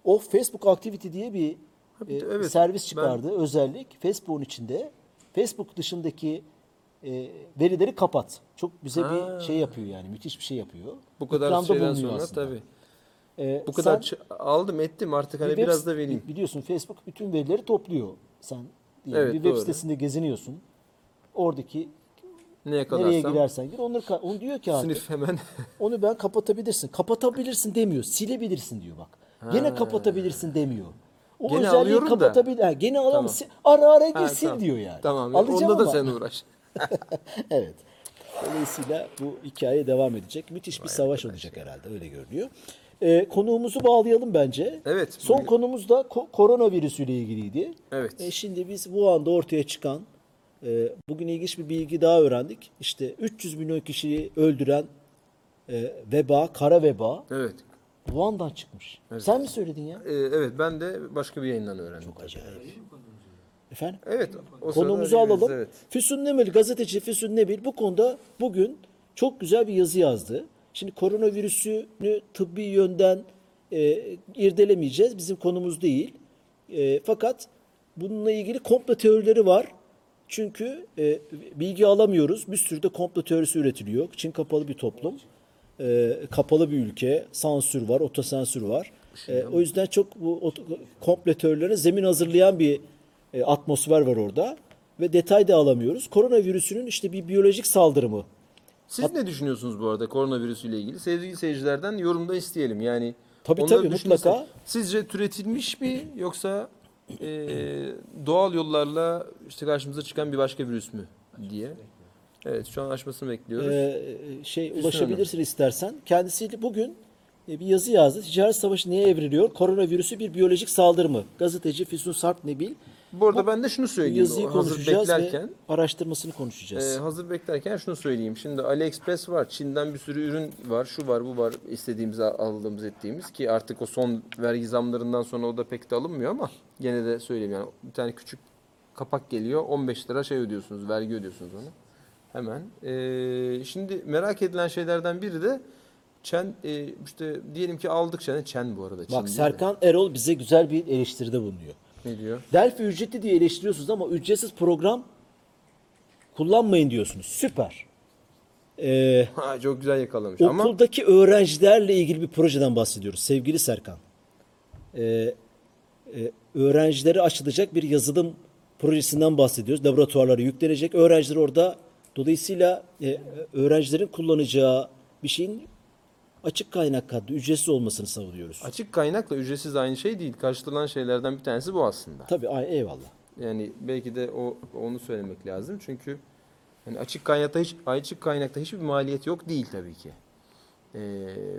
o Facebook Activity diye bir bir de e, evet, servis çıkardı. Özellik Facebook'un içinde Facebook dışındaki e, verileri kapat. Çok bize Ha. bir şey yapıyor yani. Müthiş bir şey yapıyor. bu kadar İkramda şeyden sonra aslında. tabii. E, Bu kadar sen aldım ettim artık hani bir web- biraz da vereyim. Biliyorsun Facebook bütün verileri topluyor. Sen diyelim Evet, bir web doğru. sitesinde geziniyorsun. Oradaki Neye nereye kadarsam girersen gir. Onları onu diyor ki sınıf hemen Onu ben kapatabilirsin. Kapatabilirsin demiyor. Silebilirsin diyor bak. Gene kapatabilirsin demiyor. O Gene özelliği alıyorum da. kapatabilir. Ha, gene alalım. Tamam. Ara ara gir Ha, sil tamam. diyor yani. Tamam. Alacağım Onda da ama- sen uğraş. evet. Dolayısıyla bu hikaye devam edecek. Müthiş bir savaş olacak herhalde. Öyle görünüyor. Ee, konuğumuzu bağlayalım bence. Evet. Son bugün- konumuz da ko- koronavirüsüyle ilgiliydi. Evet. E, şimdi biz Wuhan'da ortaya çıkan e, bugün ilginç bir bilgi daha öğrendik. İşte 300 milyon kişiyi öldüren e, veba, kara veba Evet. Wuhan'dan çıkmış. Sen mi söyledin ya? Ee, evet ben de başka bir yayından öğrendim. Çok acayip. Efendim? Evet. o Konumuzu alalım. Evet. Füsun Nemil, gazeteci Füsun Nemil bu konuda bugün çok güzel bir yazı yazdı. Şimdi koronavirüsünü tıbbi yönden e, irdelemeyeceğiz. Bizim konumuz değil. E, fakat bununla ilgili komplo teorileri var. Çünkü e, bilgi alamıyoruz. Bir sürü de komplo teorisi üretiliyor. Çin kapalı bir toplum. E, kapalı bir ülke. Sansür var, otosensür var. E, o yüzden çok bu komplo teorilerine zemin hazırlayan bir e, atmosfer var orada. Ve detay da alamıyoruz. Koronavirüsünün işte bir biyolojik saldırımı. Siz ne düşünüyorsunuz bu arada koronavirüsüyle ilgili? Sevgili seyircilerden yorumda isteyelim. Yani Tabii, tabii, mutlaka. Sizce türetilmiş mi yoksa e, doğal yollarla işte karşımıza çıkan bir başka virüs mü diye. Evet şu an açmasını bekliyoruz. e, şey Füsun ulaşabilirsin istersen. Kendisi bugün e, bir yazı yazdı. Ticaret savaşı neye evriliyor? Koronavirüsü bir biyolojik saldırı mı? Gazeteci Füsun Sarp Nebil bu arada ben de şunu bu söyleyeyim. yazıyı hazır beklerken. araştırmasını konuşacağız. Ee, hazır beklerken şunu söyleyeyim. Şimdi AliExpress var. Çin'den bir sürü ürün var. Şu var, bu var. istediğimiz, aldığımız, ettiğimiz ki artık o son vergi zamlarından sonra o da pek de alınmıyor ama gene de söyleyeyim yani bir tane küçük kapak geliyor. 15 lira şey ödüyorsunuz, vergi ödüyorsunuz onu. Hemen. Ee, şimdi merak edilen şeylerden biri de Çen e, işte diyelim ki aldık Çen'e. Çen bu arada. Çin Bak değil de. Serkan Erol bize güzel bir eleştiride bulunuyor. Ne diyor? Delphi ücretli diye eleştiriyorsunuz ama ücretsiz program kullanmayın diyorsunuz. Süper. Ee, Ha, çok güzel yakalamış ama okuldaki öğrencilerle ilgili bir projeden bahsediyoruz sevgili Serkan. Ee, e, öğrencilere açılacak bir yazılım projesinden bahsediyoruz. Laboratuvarlara yüklenecek. Öğrenciler orada dolayısıyla e, öğrencilerin kullanacağı bir şeyin açık kaynak adlı ücretsiz olmasını savunuyoruz. Açık kaynakla ücretsiz aynı şey değil. Karşılanan şeylerden bir tanesi bu aslında. Tabii ay, eyvallah. Yani belki de o onu söylemek lazım. Çünkü hani açık kaynakta hiç açık kaynakta hiçbir maliyet yok değil tabii ki. Ee,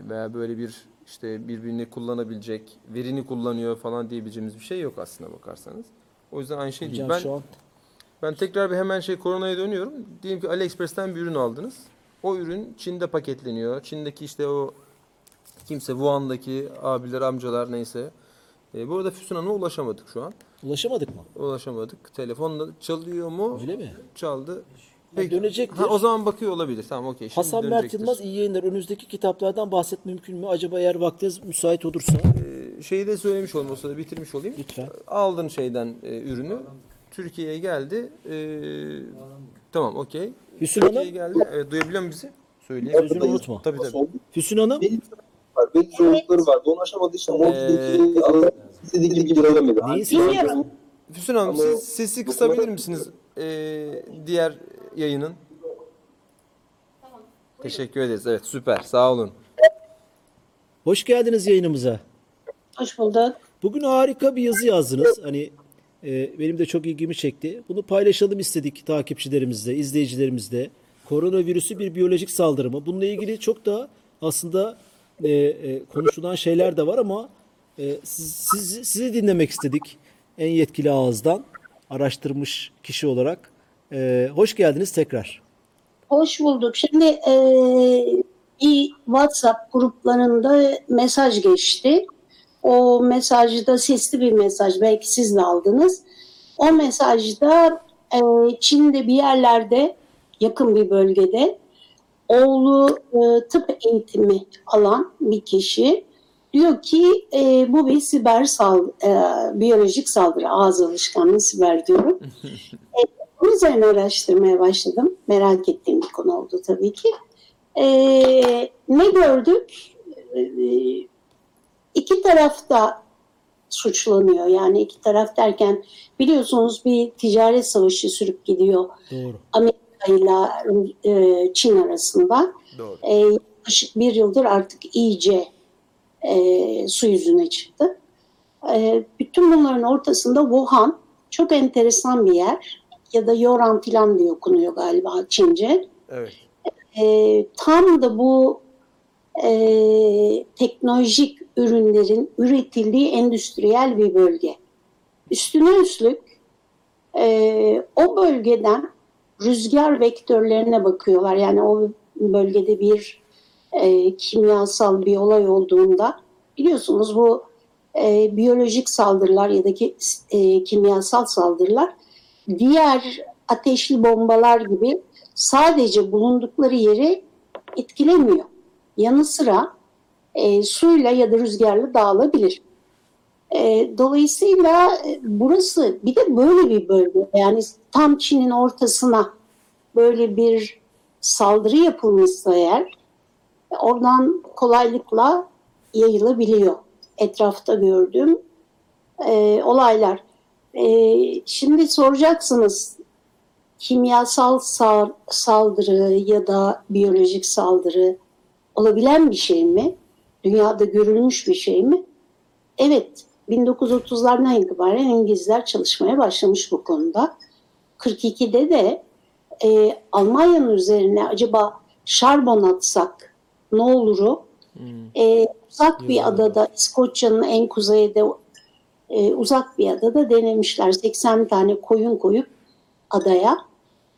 veya böyle bir işte birbirini kullanabilecek, verini kullanıyor falan diyebileceğimiz bir şey yok aslına bakarsanız. O yüzden aynı şey değil. Ben şu an ben tekrar bir hemen şey koronaya dönüyorum. Diyelim ki AliExpress'ten bir ürün aldınız. O ürün Çin'de paketleniyor. Çin'deki işte o kimse Wuhan'daki abiler, amcalar neyse. E, bu arada Füsun Hanım'a ulaşamadık şu an. ulaşamadık mı? Ulaşamadık. Telefonla çalıyor mu? Öyle mi? Çaldı. Ha, dönecektir. Ha, o zaman bakıyor olabilir. Tamam okey. Şimdi Hasan Mert dönecektir. Yılmaz iyi yayınlar. Önünüzdeki kitaplardan bahsetme mümkün mü? Acaba eğer vaktiniz müsait olursa Ee, şeyi de söylemiş olayım o sırada bitirmiş olayım. lütfen. Aldın şeyden e, ürünü. Türkiye'ye geldi. Ee, tamam okey. Hüsnü Hanım, geldi. Evet, duyabiliyor musun bizi? Söyleyeyim. Sözünü unutma. Tabii tabii. Oldu. Füsun Hanım, Belli var. Belli zorlukları vardı. Onu aşamadığı için Monty'deki alanı istediği gibi girelemedi. Dinliyorum. Füsun Hanım Ama- siz sesi kısabilir misiniz? Ee, diğer yayının. Teşekkür ederiz. Evet süper. Sağ olun. Hoş geldiniz yayınımıza. Hoş bulduk. Bugün harika bir yazı yazdınız. Hani e, benim de çok ilgimi çekti. Bunu paylaşalım istedik takipçilerimizle, izleyicilerimizle. Koronavirüsü bir biyolojik saldırı mı? Bununla ilgili çok da aslında e, e, konuşulan şeyler de var ama e, siz, sizi, sizi dinlemek istedik en yetkili ağızdan araştırmış kişi olarak. E, hoş geldiniz tekrar. Hoş bulduk. Şimdi eee, bir WhatsApp gruplarında mesaj geçti. O mesajda sesli bir mesaj. Belki siz de aldınız. O mesajda eee, Çin'de bir yerlerde yakın bir bölgede oğlu eee, tıp eğitimi alan bir kişi diyor ki eee, bu bir siber sal eee, biyolojik saldırı ağız alışkanlığı siber diyorum. Bunun üzerine araştırmaya başladım. Merak ettiğim bir konu oldu tabii ki. Ee, ne gördük? Ee, iki taraf da suçlanıyor. Yani iki taraf derken biliyorsunuz bir ticaret savaşı sürüp gidiyor Doğru. Amerika ile e, Çin arasında. Doğru. E, yaklaşık bir yıldır artık iyice e, su yüzüne çıktı. E, bütün bunların ortasında Wuhan çok enteresan bir yer ya da Yoran filan diye okunuyor galiba Çince. Evet. E, tam da bu e, teknolojik ürünlerin üretildiği endüstriyel bir bölge. Üstüne üstlük e, o bölgeden rüzgar vektörlerine bakıyorlar. Yani o bölgede bir e, kimyasal bir olay olduğunda biliyorsunuz bu e, biyolojik saldırılar ya da ki, e, kimyasal saldırılar diğer ateşli bombalar gibi sadece bulundukları yeri etkilemiyor. Yanı sıra e, suyla ya da rüzgarla dağılabilir. E, dolayısıyla e, burası bir de böyle bir bölge yani tam Çin'in ortasına böyle bir saldırı yapılmışsa eğer oradan kolaylıkla yayılabiliyor etrafta gördüğüm e, olaylar. E, şimdi soracaksınız kimyasal sal- saldırı ya da biyolojik saldırı olabilen bir şey mi? Dünyada görülmüş bir şey mi? Evet, 1930'lardan itibaren İngilizler çalışmaya başlamış bu konuda. 42'de de e, Almanya'nın üzerine acaba şarbon atsak ne oluru e, uzak bir adada İskoçya'nın en kuzeyde e, uzak bir adada denemişler. 80 tane koyun koyup adaya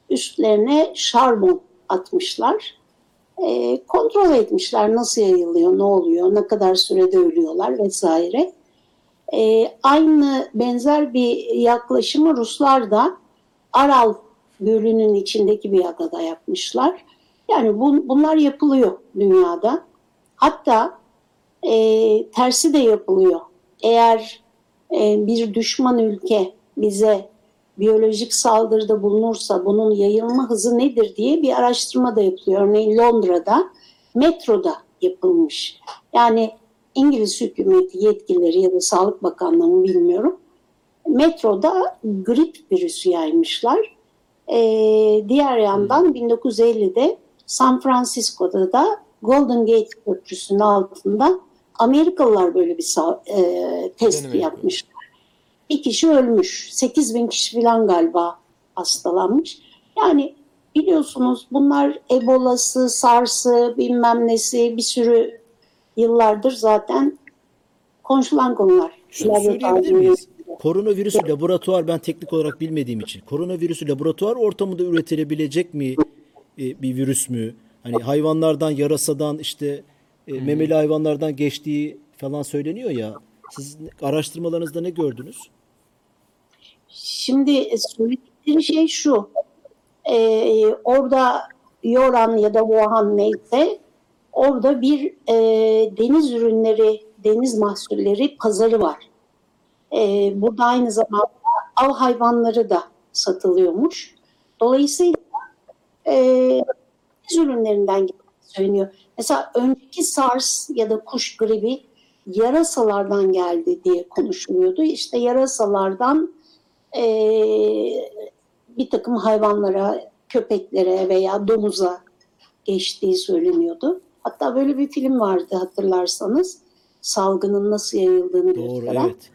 üstlerine şarbon atmışlar. E, kontrol etmişler nasıl yayılıyor, ne oluyor, ne kadar sürede ölüyorlar vesaire. E, aynı benzer bir yaklaşımı Ruslar da Aral Gölü'nün içindeki bir adada yapmışlar. Yani bun, bunlar yapılıyor dünyada. Hatta e, tersi de yapılıyor. Eğer e, bir düşman ülke bize biyolojik saldırıda bulunursa bunun yayılma hızı nedir diye bir araştırma da yapılıyor. Örneğin Londra'da metroda yapılmış. Yani İngiliz hükümeti yetkilileri ya da Sağlık Bakanlığı mı bilmiyorum. Metroda grip virüsü yaymışlar. Ee, diğer yandan 1950'de San Francisco'da da Golden Gate Köprüsü'nün altında Amerikalılar böyle bir e, test yapmışlar. Bir kişi ölmüş. 8 bin kişi falan galiba hastalanmış. Yani biliyorsunuz bunlar Ebola'sı, SARS'ı bilmem nesi bir sürü yıllardır zaten konuşulan konular. Şunu söyleyebilir miyiz? Koronavirüsü laboratuvar ben teknik olarak bilmediğim için koronavirüsü laboratuvar ortamında üretilebilecek mi e, bir virüs mü? Hani hayvanlardan yarasadan işte e, memeli hayvanlardan geçtiği falan söyleniyor ya. Siz araştırmalarınızda ne gördünüz? Şimdi söyledikleri şey şu. Ee, orada Yoran ya da Wuhan neyse orada bir e, deniz ürünleri, deniz mahsulleri pazarı var. Ee, burada aynı zamanda av hayvanları da satılıyormuş. Dolayısıyla e, deniz ürünlerinden söyleniyor. Mesela önceki SARS ya da kuş gribi yarasalardan geldi diye konuşuluyordu. İşte yarasalardan e, bir takım hayvanlara, köpeklere veya domuza geçtiği söyleniyordu. Hatta böyle bir film vardı hatırlarsanız. Salgının nasıl yayıldığını Doğru gösteren. evet.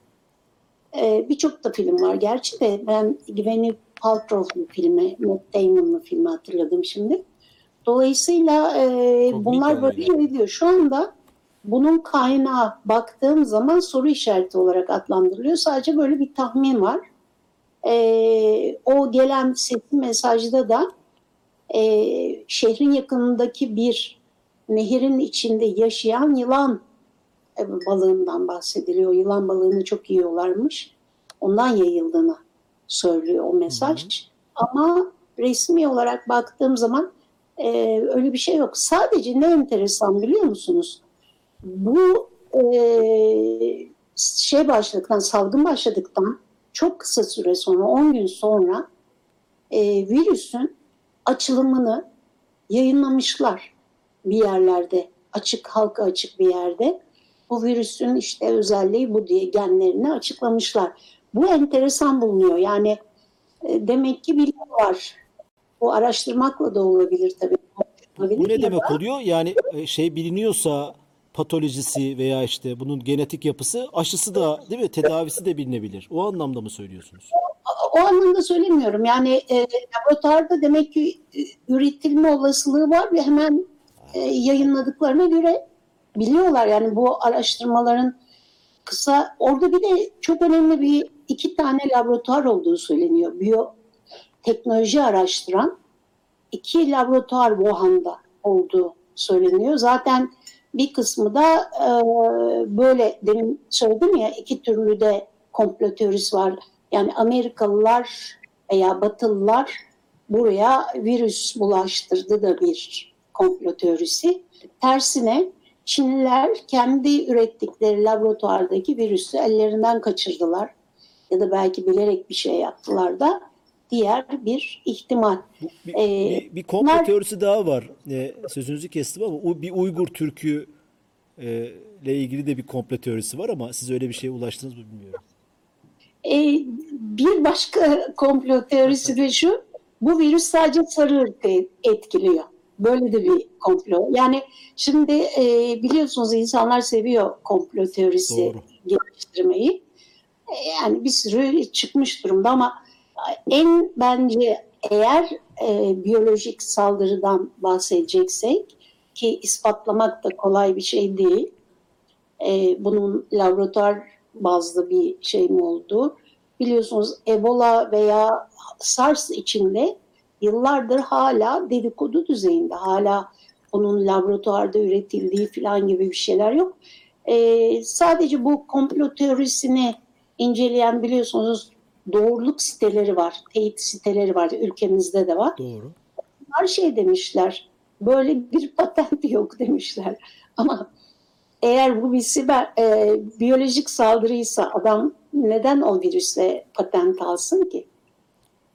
Ee, Birçok da film var. Gerçi de ben Gwyneth Paltrow'lu filmi, Matt Damon'lu filmi hatırladım şimdi. Dolayısıyla e, Çok bunlar böyle yayılıyor. Şu anda bunun kaynağı baktığım zaman soru işareti olarak adlandırılıyor. Sadece böyle bir tahmin var. Ee, o gelen sesli mesajda da e, şehrin yakınındaki bir nehirin içinde yaşayan yılan e, balığından bahsediliyor. Yılan balığını çok yiyorlarmış. Ondan yayıldığını söylüyor o mesaj. Ama resmi olarak baktığım zaman e, öyle bir şey yok. Sadece ne enteresan biliyor musunuz? Bu e, şey başladıktan, salgın başladıktan çok kısa süre sonra, 10 gün sonra e, virüsün açılımını yayınlamışlar bir yerlerde. Açık, halka açık bir yerde. Bu virüsün işte özelliği bu diye genlerini açıklamışlar. Bu enteresan bulunuyor. Yani e, demek ki biliyorlar. Bu araştırmakla da olabilir tabii. Olabilir Bu ne demek da- oluyor? Yani e, şey biliniyorsa patolojisi veya işte bunun genetik yapısı aşısı da değil mi? Tedavisi de bilinebilir. O anlamda mı söylüyorsunuz? o anlamda söylemiyorum. Yani e, laboratuvarda demek ki e, üretilme olasılığı var ve hemen e, yayınladıklarına göre biliyorlar. Yani bu araştırmaların kısa orada bir de çok önemli bir iki tane laboratuvar olduğu söyleniyor. Biyoteknoloji araştıran iki laboratuvar Wuhan'da olduğu söyleniyor. Zaten bir kısmı da e, böyle demin söyledim ya iki türlü de komplo teorisi var. Yani Amerikalılar veya Batılılar buraya virüs bulaştırdı da bir komplo teorisi. Tersine Çinliler kendi ürettikleri laboratuvardaki virüsü ellerinden kaçırdılar. Ya da belki bilerek bir şey yaptılar da diğer bir ihtimal. Bir, Ee, bir, bir komplo bunlar- teorisi daha var. E, sözünüzü kestim ama bir Uygur Türk'ü e, ile ilgili de bir komplo teorisi var ama siz öyle bir şeye ulaştınız mı bilmiyorum. Ee, bir başka komplo teorisi de şu, bu virüs sadece sarı ırkı etkiliyor. Böyle de bir komplo. Yani şimdi e, biliyorsunuz insanlar seviyor komplo teorisi Doğru. geliştirmeyi. E, yani bir sürü çıkmış durumda ama en bence eğer e, biyolojik saldırıdan bahsedeceksek ki ispatlamak da kolay bir şey değil. E, bunun laboratuvar bazlı bir şey mi olduğu. Biliyorsunuz Ebola veya SARS içinde yıllardır hala dedikodu düzeyinde. Hala onun laboratuvarda üretildiği falan gibi bir şeyler yok. Ee, sadece bu komplo teorisini inceleyen biliyorsunuz doğruluk siteleri var, teyit siteleri var, ülkemizde de var. Doğru. Her şey demişler, böyle bir patent yok demişler. Ama eğer bu bir siber, e, biyolojik saldırıysa adam neden o virüsle patent alsın ki?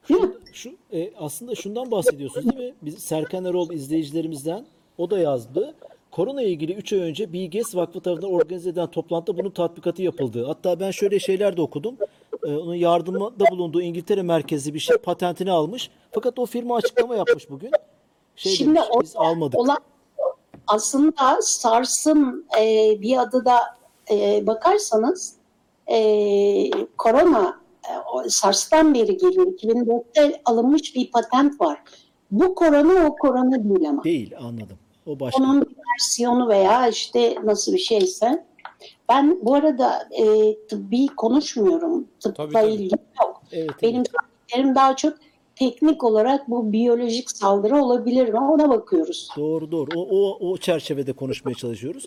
Mi? Şu e, aslında şundan bahsediyorsunuz değil mi? Biz Serkan Erol izleyicilerimizden o da yazdı. Korona ile ilgili 3 ay önce Bill Gates Vakfı tarafından organize edilen toplantıda bunun tatbikatı yapıldı. Hatta ben şöyle şeyler de okudum. Ee, onun yardımda bulunduğu İngiltere merkezli bir şey patentini almış. Fakat o firma açıklama yapmış bugün. Şey Şimdi demiş, biz almadık. Olan aslında SARS'ın e, bir adı da e, bakarsanız e, korona e, SARS'tan beri geliyor. 2004'te alınmış bir patent var. Bu korona o korona değil ama. Değil anladım. O başka. Onun bir versiyonu veya işte nasıl bir şeyse. Ben bu arada e, tıbbi konuşmuyorum. Tıpla Tabii, tabii. ilgili yok. Evet, Benim söylediklerim daha çok teknik olarak bu biyolojik saldırı olabilir mi ona bakıyoruz. Doğru doğru. O, o, o çerçevede konuşmaya çalışıyoruz.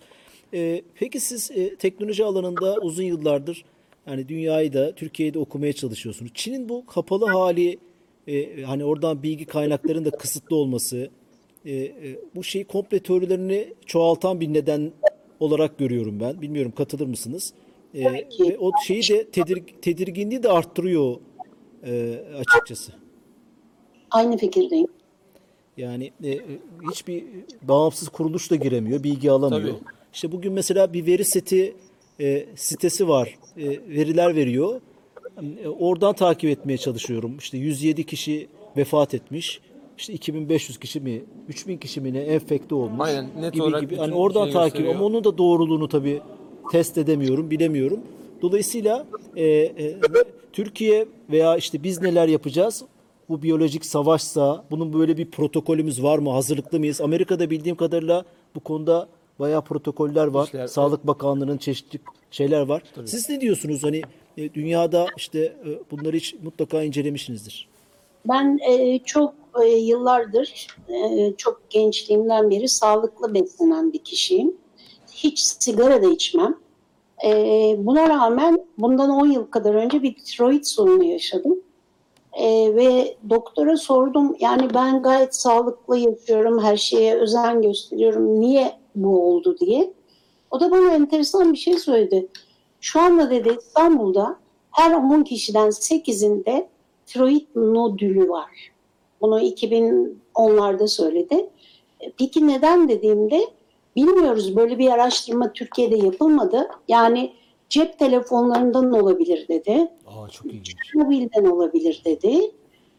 Ee, peki siz e, teknoloji alanında uzun yıllardır yani dünyayı da Türkiye'yi de okumaya çalışıyorsunuz. Çin'in bu kapalı hali e, hani oradan bilgi kaynaklarının da kısıtlı olması e, e, bu şeyi komple teorilerini çoğaltan bir neden olarak görüyorum ben. Bilmiyorum katılır mısınız? E, ve o şeyi de tedir, tedirginliği de arttırıyor e, açıkçası. Aynı fikirdeyim. Yani e, hiçbir bağımsız kuruluş da giremiyor, bilgi alamıyor. Tabii. İşte bugün mesela bir veri seti e, sitesi var, e, veriler veriyor. E, oradan takip etmeye çalışıyorum. İşte 107 kişi vefat etmiş. İşte 2500 kişi mi, 3000 kişi mi ne enfekte olmuş. Aynen, net gibi olarak gibi. bütün Hani oradan şeyi takip gösteriyor. ama onun da doğruluğunu tabii test edemiyorum, bilemiyorum. Dolayısıyla e, e, Türkiye veya işte biz neler yapacağız? Bu biyolojik savaşsa bunun böyle bir protokolümüz var mı? Hazırlıklı mıyız? Amerika'da bildiğim kadarıyla bu konuda bayağı protokoller var. İşler- Sağlık Bakanlığı'nın çeşitli şeyler var. Siz ne diyorsunuz? Hani e, dünyada işte e, bunları hiç mutlaka incelemişsinizdir. Ben e, çok e, yıllardır, e, çok gençliğimden beri sağlıklı beslenen bir kişiyim. Hiç sigara da içmem. E, buna rağmen bundan 10 yıl kadar önce bir tiroid sorunu yaşadım. E, ve doktora sordum yani ben gayet sağlıklı yaşıyorum, her şeye özen gösteriyorum. Niye bu oldu diye. O da bana enteresan bir şey söyledi. Şu anda dedi İstanbul'da her 10 kişiden 8'inde tiroid nodülü var. Bunu 2010'larda söyledi. E, Peki neden dediğimde bilmiyoruz. Böyle bir araştırma Türkiye'de yapılmadı. Yani cep telefonlarından olabilir dedi. Aa çok ilginç. Mobilden olabilir dedi.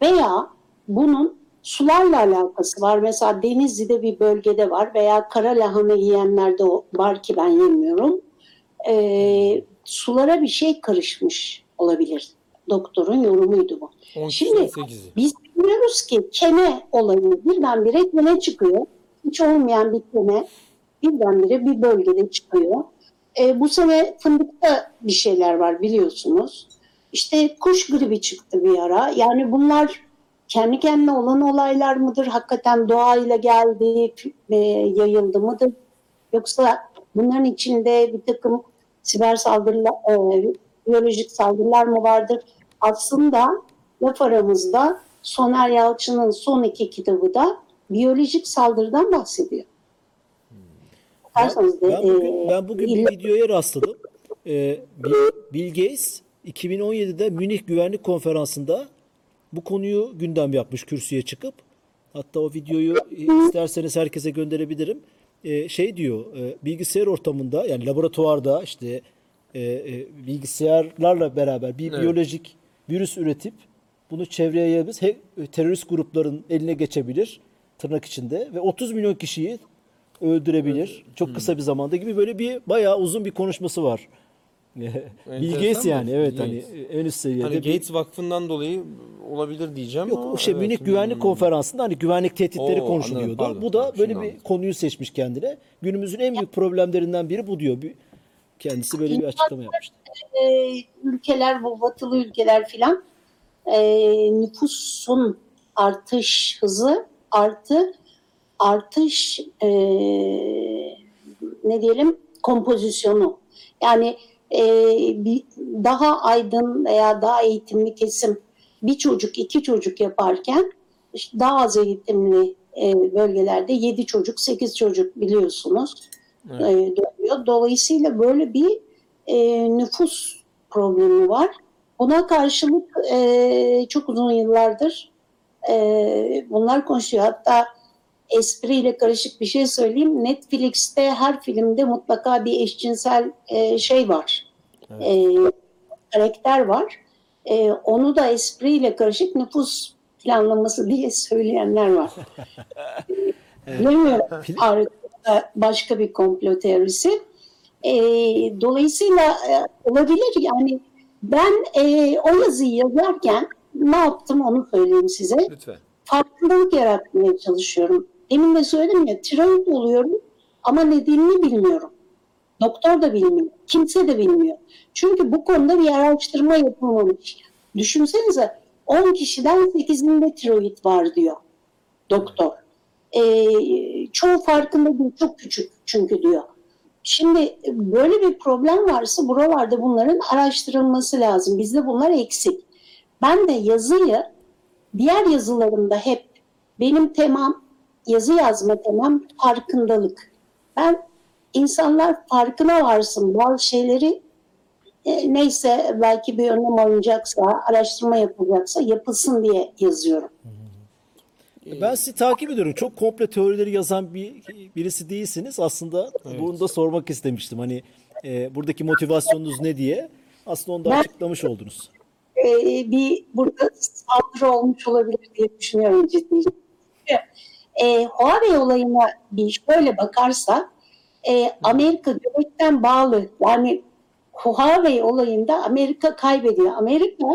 Veya bunun sularla alakası var. Mesela Denizli'de bir bölgede var veya kara lahana yiyenlerde var ki ben yemiyorum. Ee, sulara bir şey karışmış olabilir. Doktorun yorumuydu bu. 10 Şimdi- kişiden 8'i. Biz biliyoruz ki kene olayı birdenbire kene çıkıyor. Hiç olmayan bir kene birdenbire bir bölgede çıkıyor. E, bu sene fındıkta bir şeyler var biliyorsunuz. İşte kuş gribi çıktı bir ara. Yani bunlar kendi kendine olan olaylar mıdır? Hakikaten doğayla geldi, e, yayıldı mıdır? Yoksa bunların içinde bir takım siber saldırılar, e, biyolojik saldırılar mı vardır? Aslında laf aramızda Soner Yalçın'ın son iki kitabı da biyolojik saldırıdan bahsediyor. Bakarsanız da, Ben bugün, e, ben bugün bir videoya rastladım. Ee, Bill, Gates 2017'de Münih Güvenlik Konferansı'nda bu konuyu gündem yapmış kürsüye çıkıp. Hatta o videoyu e, isterseniz herkese gönderebilirim. Ee, şey diyor, e, bilgisayar ortamında yani laboratuvarda işte e, e, bilgisayarlarla beraber bir Evet. biyolojik virüs üretip bunu çevreye yayabiliriz. He- terörist grupların eline geçebilir tırnak içinde ve 30 milyon kişiyi öldürebilir. Çok kısa bir zamanda gibi böyle bir bayağı uzun bir konuşması var. Bill Gates yani bir- evet hani en üst seviyede. Hani bir- Gates Vakfı'ndan dolayı olabilir diyeceğim Yok ama o şey evet. Münih Güvenlik Hmm. Konferansı'nda hani güvenlik tehditleri Oo, konuşuluyordu. anladım, pardon, bu da böyle bir anladım. konuyu seçmiş kendine. Günümüzün en büyük problemlerinden biri bu diyor. Bir- Kendisi böyle bir açıklama yapmıştı. e, ülkeler bu batılı ülkeler filan e, nüfusun artış hızı artı artış e, ne diyelim kompozisyonu yani e, bir, daha aydın veya daha eğitimli kesim bir çocuk iki çocuk yaparken daha az eğitimli e, bölgelerde yedi çocuk sekiz çocuk biliyorsunuz Evet. e, doğuyor. Dolayısıyla böyle bir e, nüfus problemi var. Buna karşılık e, çok uzun yıllardır e, bunlar konuşuyor. Hatta espriyle karışık bir şey söyleyeyim. Netflix'te her filmde mutlaka bir eşcinsel e, şey var. E, karakter var. E, onu da espriyle karışık nüfus planlaması diye söyleyenler var. Bilmiyorum. Arkada başka bir komplo teorisi. E, dolayısıyla e, olabilir yani ben e, o yazıyı yazarken ne yaptım onu söyleyeyim size Lütfen. farkındalık yaratmaya çalışıyorum. Demin de söyledim ya tiroid oluyorum ama nedenini bilmiyorum. Doktor da bilmiyor. Kimse de bilmiyor. Çünkü bu konuda bir araştırma yapılmamış. Düşünsenize 10 kişiden 8'inde tiroid var diyor doktor. Ee, çoğu farkında değil, çok küçük çünkü diyor. Şimdi böyle bir problem varsa buralarda bunların araştırılması lazım. Bizde bunlar eksik. Ben de yazıyı diğer yazılarımda hep benim temam, yazı yazma temam farkındalık. Ben insanlar farkına varsın bazı şeyleri e, neyse belki bir önlem alınacaksa, araştırma yapılacaksa yapılsın diye yazıyorum. Ben sizi takip ediyorum. Çok komple teorileri yazan bir birisi değilsiniz. Aslında bunu da sormak istemiştim. Hani e, buradaki motivasyonunuz ne diye. Aslında onu da Ben- açıklamış oldunuz. Ee, bir burada saldırı olmuş olabilir diye düşünüyorum ciddi. E, Huawei olayına bir şöyle bakarsak e, Amerika göbekten bağlı. Yani Huawei olayında Amerika kaybediyor. Amerika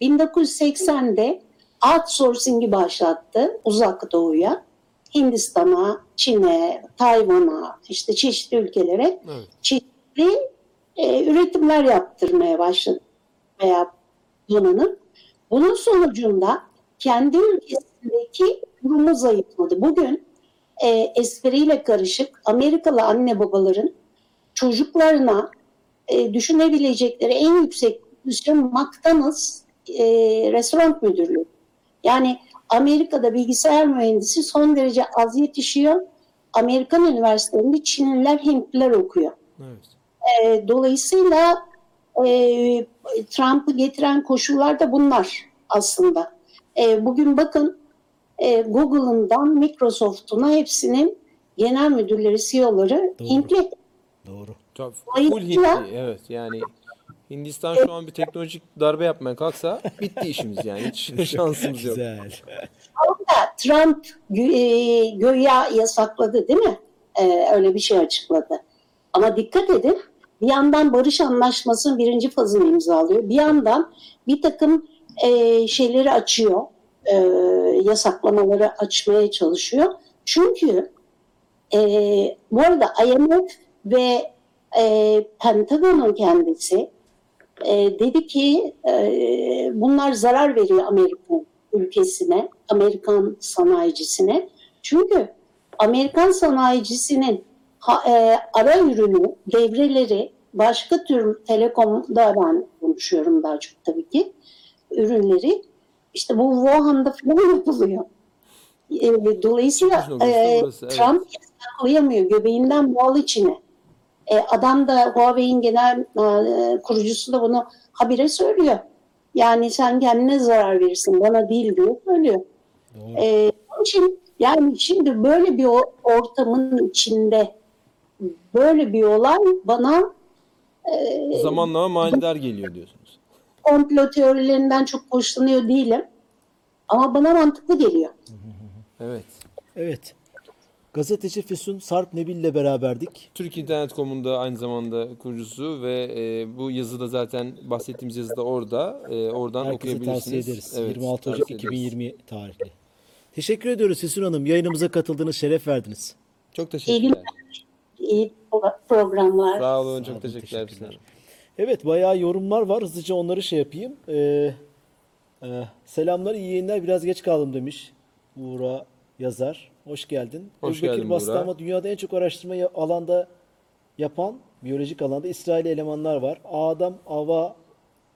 1980'de outsourcing'i başlattı uzak doğuya. Hindistan'a, Çin'e, Tayvan'a, işte çeşitli ülkelere Evet. çeşitli e, üretimler yaptırmaya başladı veya donanım. Bunun sonucunda kendi ülkesindeki durumu zayıfladı. Bugün e, espriyle karışık Amerikalı anne babaların çocuklarına e, düşünebilecekleri en yüksek pozisyon McDonald's e, restoran müdürlüğü. Yani Amerika'da bilgisayar mühendisi son derece az yetişiyor. Amerikan üniversitelerinde Çinliler, Hintliler okuyor. Evet. E, dolayısıyla e, Trump'ı getiren koşullar da bunlar aslında. E, bugün bakın e, Google'ından Microsoft'una hepsinin genel müdürleri, CEO'ları Doğru. Hintli. Doğru. Tabii. Full Hintli. Evet yani Hindistan şu an bir teknolojik darbe yapmaya kalksa bitti işimiz yani. Hiç şansımız yok. Güzel. Orada Trump gö- e, göya yasakladı değil mi? E, öyle bir şey açıkladı. Ama dikkat edin bir yandan barış anlaşmasının birinci fazını imzalıyor. Bir yandan bir takım e, şeyleri açıyor. E, yasaklamaları açmaya çalışıyor. Çünkü e, bu arada IMF ve e, Pentagon'un kendisi e, dedi ki e, bunlar zarar veriyor Amerika ülkesine, Amerikan sanayicisine. Çünkü Amerikan sanayicisinin ha- e, ara ürünü, devreleri başka tür telekomda ben konuşuyorum daha çok tabii ki ürünleri işte bu Wuhan'da falan yapılıyor. E, dolayısıyla e. Trump yasaklayamıyor. Göbeğinden bağlı içine. E, adam da Huawei'in genel e, kurucusu da bunu habire söylüyor. Yani sen kendine zarar verirsin bana değil diye söylüyor. Doğru. E, onun için yani şimdi böyle bir ortamın içinde böyle bir olay bana Zamanlama manidar geliyor diyorsunuz. komplo teorilerinden çok hoşlanıyor değilim. Ama bana mantıklı geliyor. Evet. Evet. Gazeteci Füsun Sarp Nebil ile beraberdik. Türk İnternet.com'un da aynı zamanda kurucusu ve e, bu yazıda zaten bahsettiğimiz yazıda orada. E, oradan Herkese okuyabilirsiniz. tavsiye ederiz. Evet, 26 Ocak tavsiye ederiz. 2020 tarihli. Teşekkür ediyoruz Füsun Hanım. Yayınımıza katıldığınız şeref verdiniz. Çok İyi teşekkürler. günler. İyi programlar. Sağ olun. Sağ Çok olun, teşekkürler. teşekkürler. Evet bayağı yorumlar var. Hızlıca onları şey yapayım. Ee, e, selamlar iyi yayınlar. Biraz geç kaldım demiş Buğra yazar. Hoş geldin. Hoş Ebubekir geldin Bastı Buğra. ama dünyada en çok araştırma alanda yapan biyolojik alanda İsrail elemanlar var. Adam Ava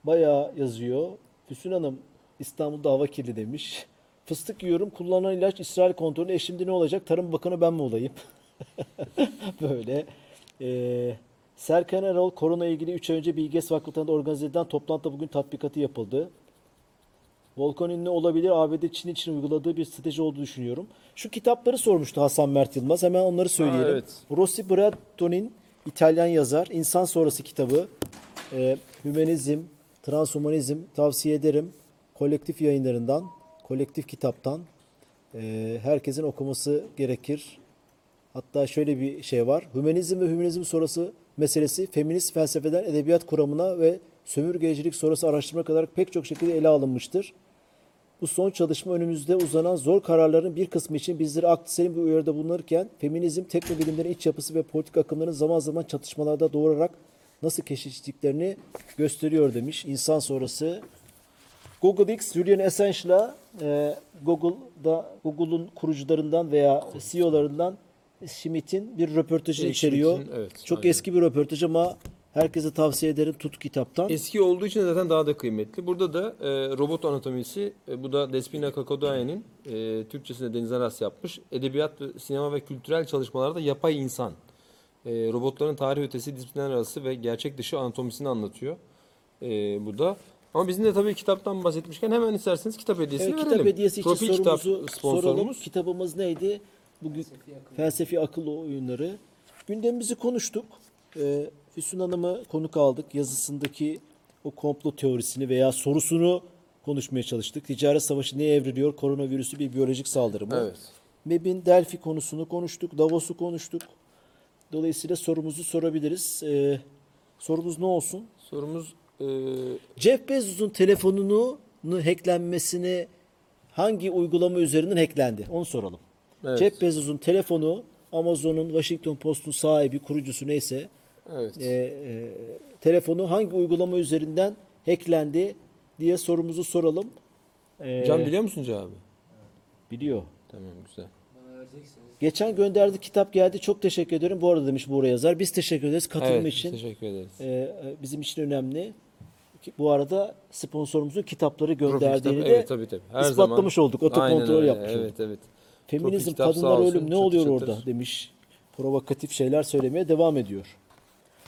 bayağı yazıyor. Füsun Hanım İstanbul'da hava kirli demiş. Fıstık yiyorum. Kullanılan ilaç İsrail kontrolü. E şimdi ne olacak? Tarım Bakanı ben mi olayım? Böyle. Ee, Serkan Erol korona ilgili 3 ay önce Bilges Fakültesi'nde organize edilen toplantıda bugün tatbikatı yapıldı. Volkan ünlü olabilir. ABD Çin için uyguladığı bir strateji olduğunu düşünüyorum. Şu kitapları sormuştu Hasan Mert Yılmaz. Hemen onları söyleyelim. evet. Rossi Bratto'nun İtalyan yazar İnsan Sonrası kitabı. E, Hümanizm, Transhumanizm tavsiye ederim. Kolektif yayınlarından, kolektif kitaptan. E, herkesin okuması gerekir. Hatta şöyle bir şey var. Hümanizm ve hümanizm sonrası meselesi feminist felsefeden edebiyat kuramına ve sömürgecilik sonrası araştırma kadar pek çok şekilde ele alınmıştır. Bu son çalışma önümüzde uzanan zor kararların bir kısmı için bizleri aklı selim bir uyarıda bulunurken feminizm, teknobilimlerin iç yapısı ve politik akımların zaman zaman çatışmalarda doğurarak nasıl keşiştiklerini gösteriyor demiş. İnsan sonrası Google X, Julian Assange'la e, Google'da Google'un kurucularından veya CEO'larından Schmidt'in bir röportajı Şey, içeriyor. Evet, Çok aynen. eski bir röportaj ama herkese tavsiye ederim tut kitaptan. Eski olduğu için zaten daha da kıymetli. Burada da e, robot anatomisi, e, bu da Despina Kakodayan'ın e, Türkçesinde Deniz Aras yapmış. Edebiyat, ve sinema ve kültürel çalışmalarda yapay insan. E, robotların tarih ötesi, disiplinler arası ve gerçek dışı anatomisini anlatıyor. E, bu da. Ama bizim de tabii kitaptan bahsetmişken hemen isterseniz kitap hediyesini Evet, verelim. kitap hediyesi için Profil sorumuzu kitap soralım. sponsorumuz. Kitabımız neydi? Bugün felsefi akıl oyunları. Gündemimizi konuştuk. Ee, Füsun Hanım'ı konuk aldık. Yazısındaki o komplo teorisini veya sorusunu konuşmaya çalıştık. Ticaret savaşı neye evriliyor? Koronavirüsü bir biyolojik saldırı mı? Evet. MEB'in Delphi konusunu konuştuk. Davos'u konuştuk. Dolayısıyla sorumuzu sorabiliriz. Ee, sorumuz ne olsun? Sorumuz e, Jeff Bezos'un telefonunu hacklenmesini hangi uygulama üzerinden hacklendi? Onu soralım. Evet. Jeff Bezos'un telefonu Amazon'un Washington Post'un sahibi, kurucusu neyse evet. e, e, telefonu hangi uygulama üzerinden hacklendi diye sorumuzu soralım. E, Can biliyor musun cevabı? biliyor. Tamam güzel. Geçen gönderdi kitap geldi. Çok teşekkür ederim. Bu arada demiş Buğra yazar. Biz teşekkür ederiz katılım Evet, için. teşekkür ederiz. E, e, bizim için önemli. Bu arada sponsorumuzun kitapları gönderdiğini kitap- de evet, tabii, tabii. Her ispatlamış zaman. olduk. Otokontrol öyle, yapmış olduk. Evet evet. Feminizm, kadınlar olsun, ölüm ne çatır oluyor çatır. orada demiş. Provokatif şeyler söylemeye devam ediyor.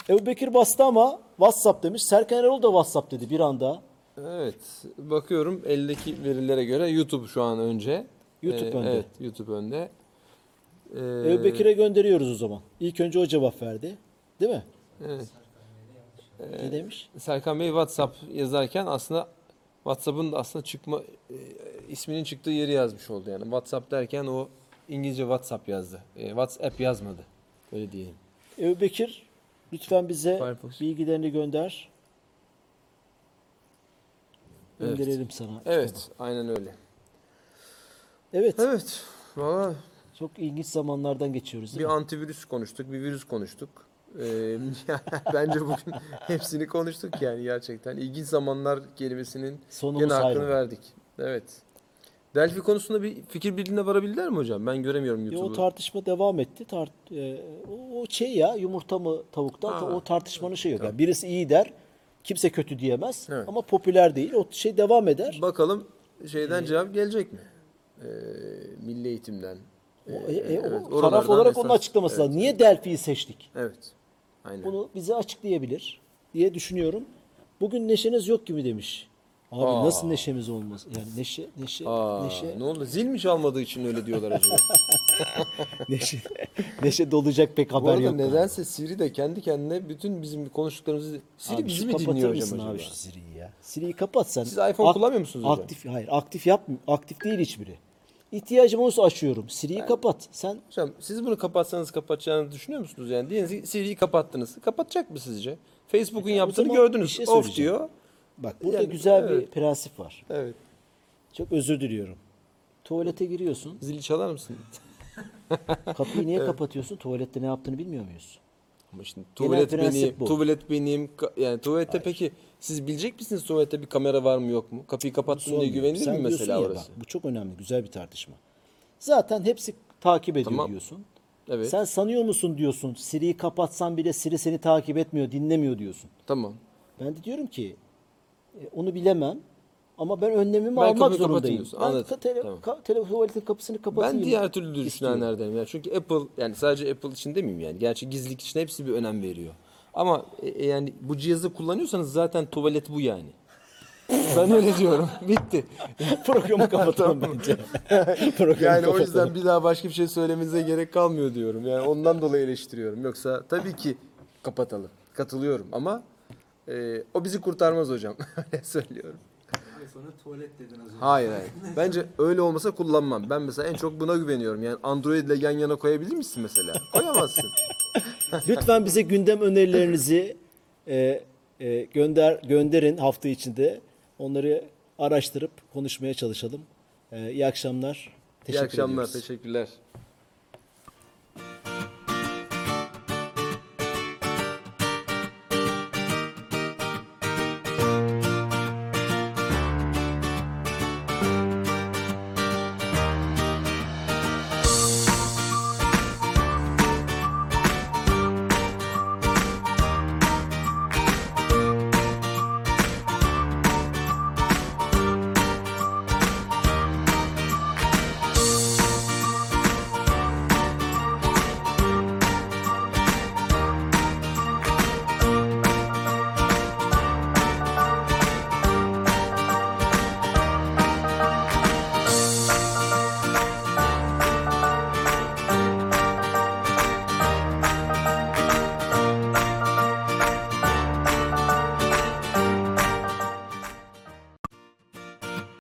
Ebu Bekir bastı ama WhatsApp demiş. Serkan Erol da WhatsApp dedi bir anda. Evet. Bakıyorum eldeki verilere göre YouTube şu an önce. YouTube Ee, önde. Evet YouTube önde. Ee, Ebu Bekir'e gönderiyoruz o zaman. İlk önce o cevap verdi. Değil mi? evet. Ne demiş? Serkan Bey WhatsApp yazarken aslında WhatsApp'ın da aslında çıkma e, isminin çıktığı yeri yazmış oldu yani. WhatsApp derken o İngilizce WhatsApp yazdı. E, WhatsApp yazmadı. Öyle diyelim. Ebu Bekir lütfen bize Firefox. bilgilerini gönder. Evet. Gönderelim sana. Evet, aynen öyle. Evet. Evet. Valla Çok ilginç zamanlardan geçiyoruz. bir Değil mi? antivirüs konuştuk, bir virüs konuştuk. Ee, bence bugün hepsini konuştuk yani gerçekten. İlginç zamanlar kelimesinin Sonumuz gene hakkını ayrı. verdik. Evet. Delphi konusunda bir fikir birliğine varabildiler mi hocam? Ben göremiyorum Ya o YouTube'u. tartışma devam etti. Tart, e, o, o şey ya yumurta mı tavuktan Ha. o tartışmanın şey yok. Yani birisi iyi der, kimse kötü diyemez Evet. ama popüler değil. O şey devam eder. Bakalım şeyden cevap gelecek mi? Ee, milli eğitimden. O, Ee, e, e, o evet, taraf olarak onun esas- açıklaması evet, lazım. Niye Delphi'yi seçtik? Evet. Aynen. Bunu bize açıklayabilir diye düşünüyorum. Bugün neşeniz yok gibi demiş. Abi Aa. nasıl neşemiz olmaz? Yani neşe neşe Aa, neşe ne oldu? Zil mi çalmadığı için öyle diyorlar acaba? neşe neşe dolacak pek Bu haber arada yok. nedense Siri de kendi kendine bütün bizim konuştuklarımızı Siri Abi bizi mi dinliyor hocam abi acaba? şu Siri'yi ya? Siri'yi kapat sen. Siz iPhone kullanmıyor musunuz hocam? Aktif hayır aktif yap aktif değil hiçbiri. İhtiyacım olursa açıyorum. Siri'yi kapat. Sen Hocam siz bunu kapatsanız kapatacağını düşünüyor musunuz yani? Diyelim Siri'yi kapattınız. Kapatacak mı sizce? Facebook'un yaptığını zaman gördünüz. şey Off diyor. Bak burada Yani, güzel bir evet. prensip var. Evet. Çok özür diliyorum. Tuvalete giriyorsun. Zili çalar mısın? Kapıyı niye kapatıyorsun? Tuvalette ne yaptığını bilmiyor muyuz? Ama şimdi Genel tuvalet prensip benim, bu. tuvalet benim. Yani tuvalette peki siz bilecek misiniz tuvalette bir kamera var mı yok mu? Kapıyı kapattın diye güvenilir Sen mi mesela ya, orası? Bak, bu çok önemli, güzel bir tartışma. Zaten hepsi takip ediyor Tamam. diyorsun. Evet. Sen sanıyor musun diyorsun. Siri'yi kapatsan bile Siri seni takip etmiyor, dinlemiyor diyorsun. Tamam. Ben de diyorum ki onu bilemem ama ben önlemimi Ben almak kapıyı zorundayım. Ben Anladım. ka- tele, Tamam. ka- tele- tuvaletin kapısını kapatayım. Ben diğer türlü de istiyorum. düşünenlerdenim. Yani çünkü Apple yani sadece Apple için demeyeyim yani. Gerçi gizlilik için hepsi bir önem veriyor. Ama e, e, yani bu cihazı kullanıyorsanız zaten tuvalet bu yani. Ben öyle diyorum. Bitti. Programı kapatalım bence. Programı Yani o kapatalım. yüzden bir daha başka bir şey söylemenize gerek kalmıyor diyorum. Yani ondan dolayı eleştiriyorum. Yoksa tabii ki kapatalım. Katılıyorum ama e, o bizi kurtarmaz hocam. Öyle söylüyorum. Sonra tuvalet dedin az önce. Hayır hayır. Bence öyle olmasa kullanmam. Ben mesela en çok buna güveniyorum. Yani Android ile yan yana koyabilir misin mesela? Koyamazsın. Lütfen bize gündem önerilerinizi e, e, gönder gönderin hafta içinde. Onları araştırıp konuşmaya çalışalım. E, iyi akşamlar. İyi Teşekkür akşamlar. ediyoruz. Teşekkürler.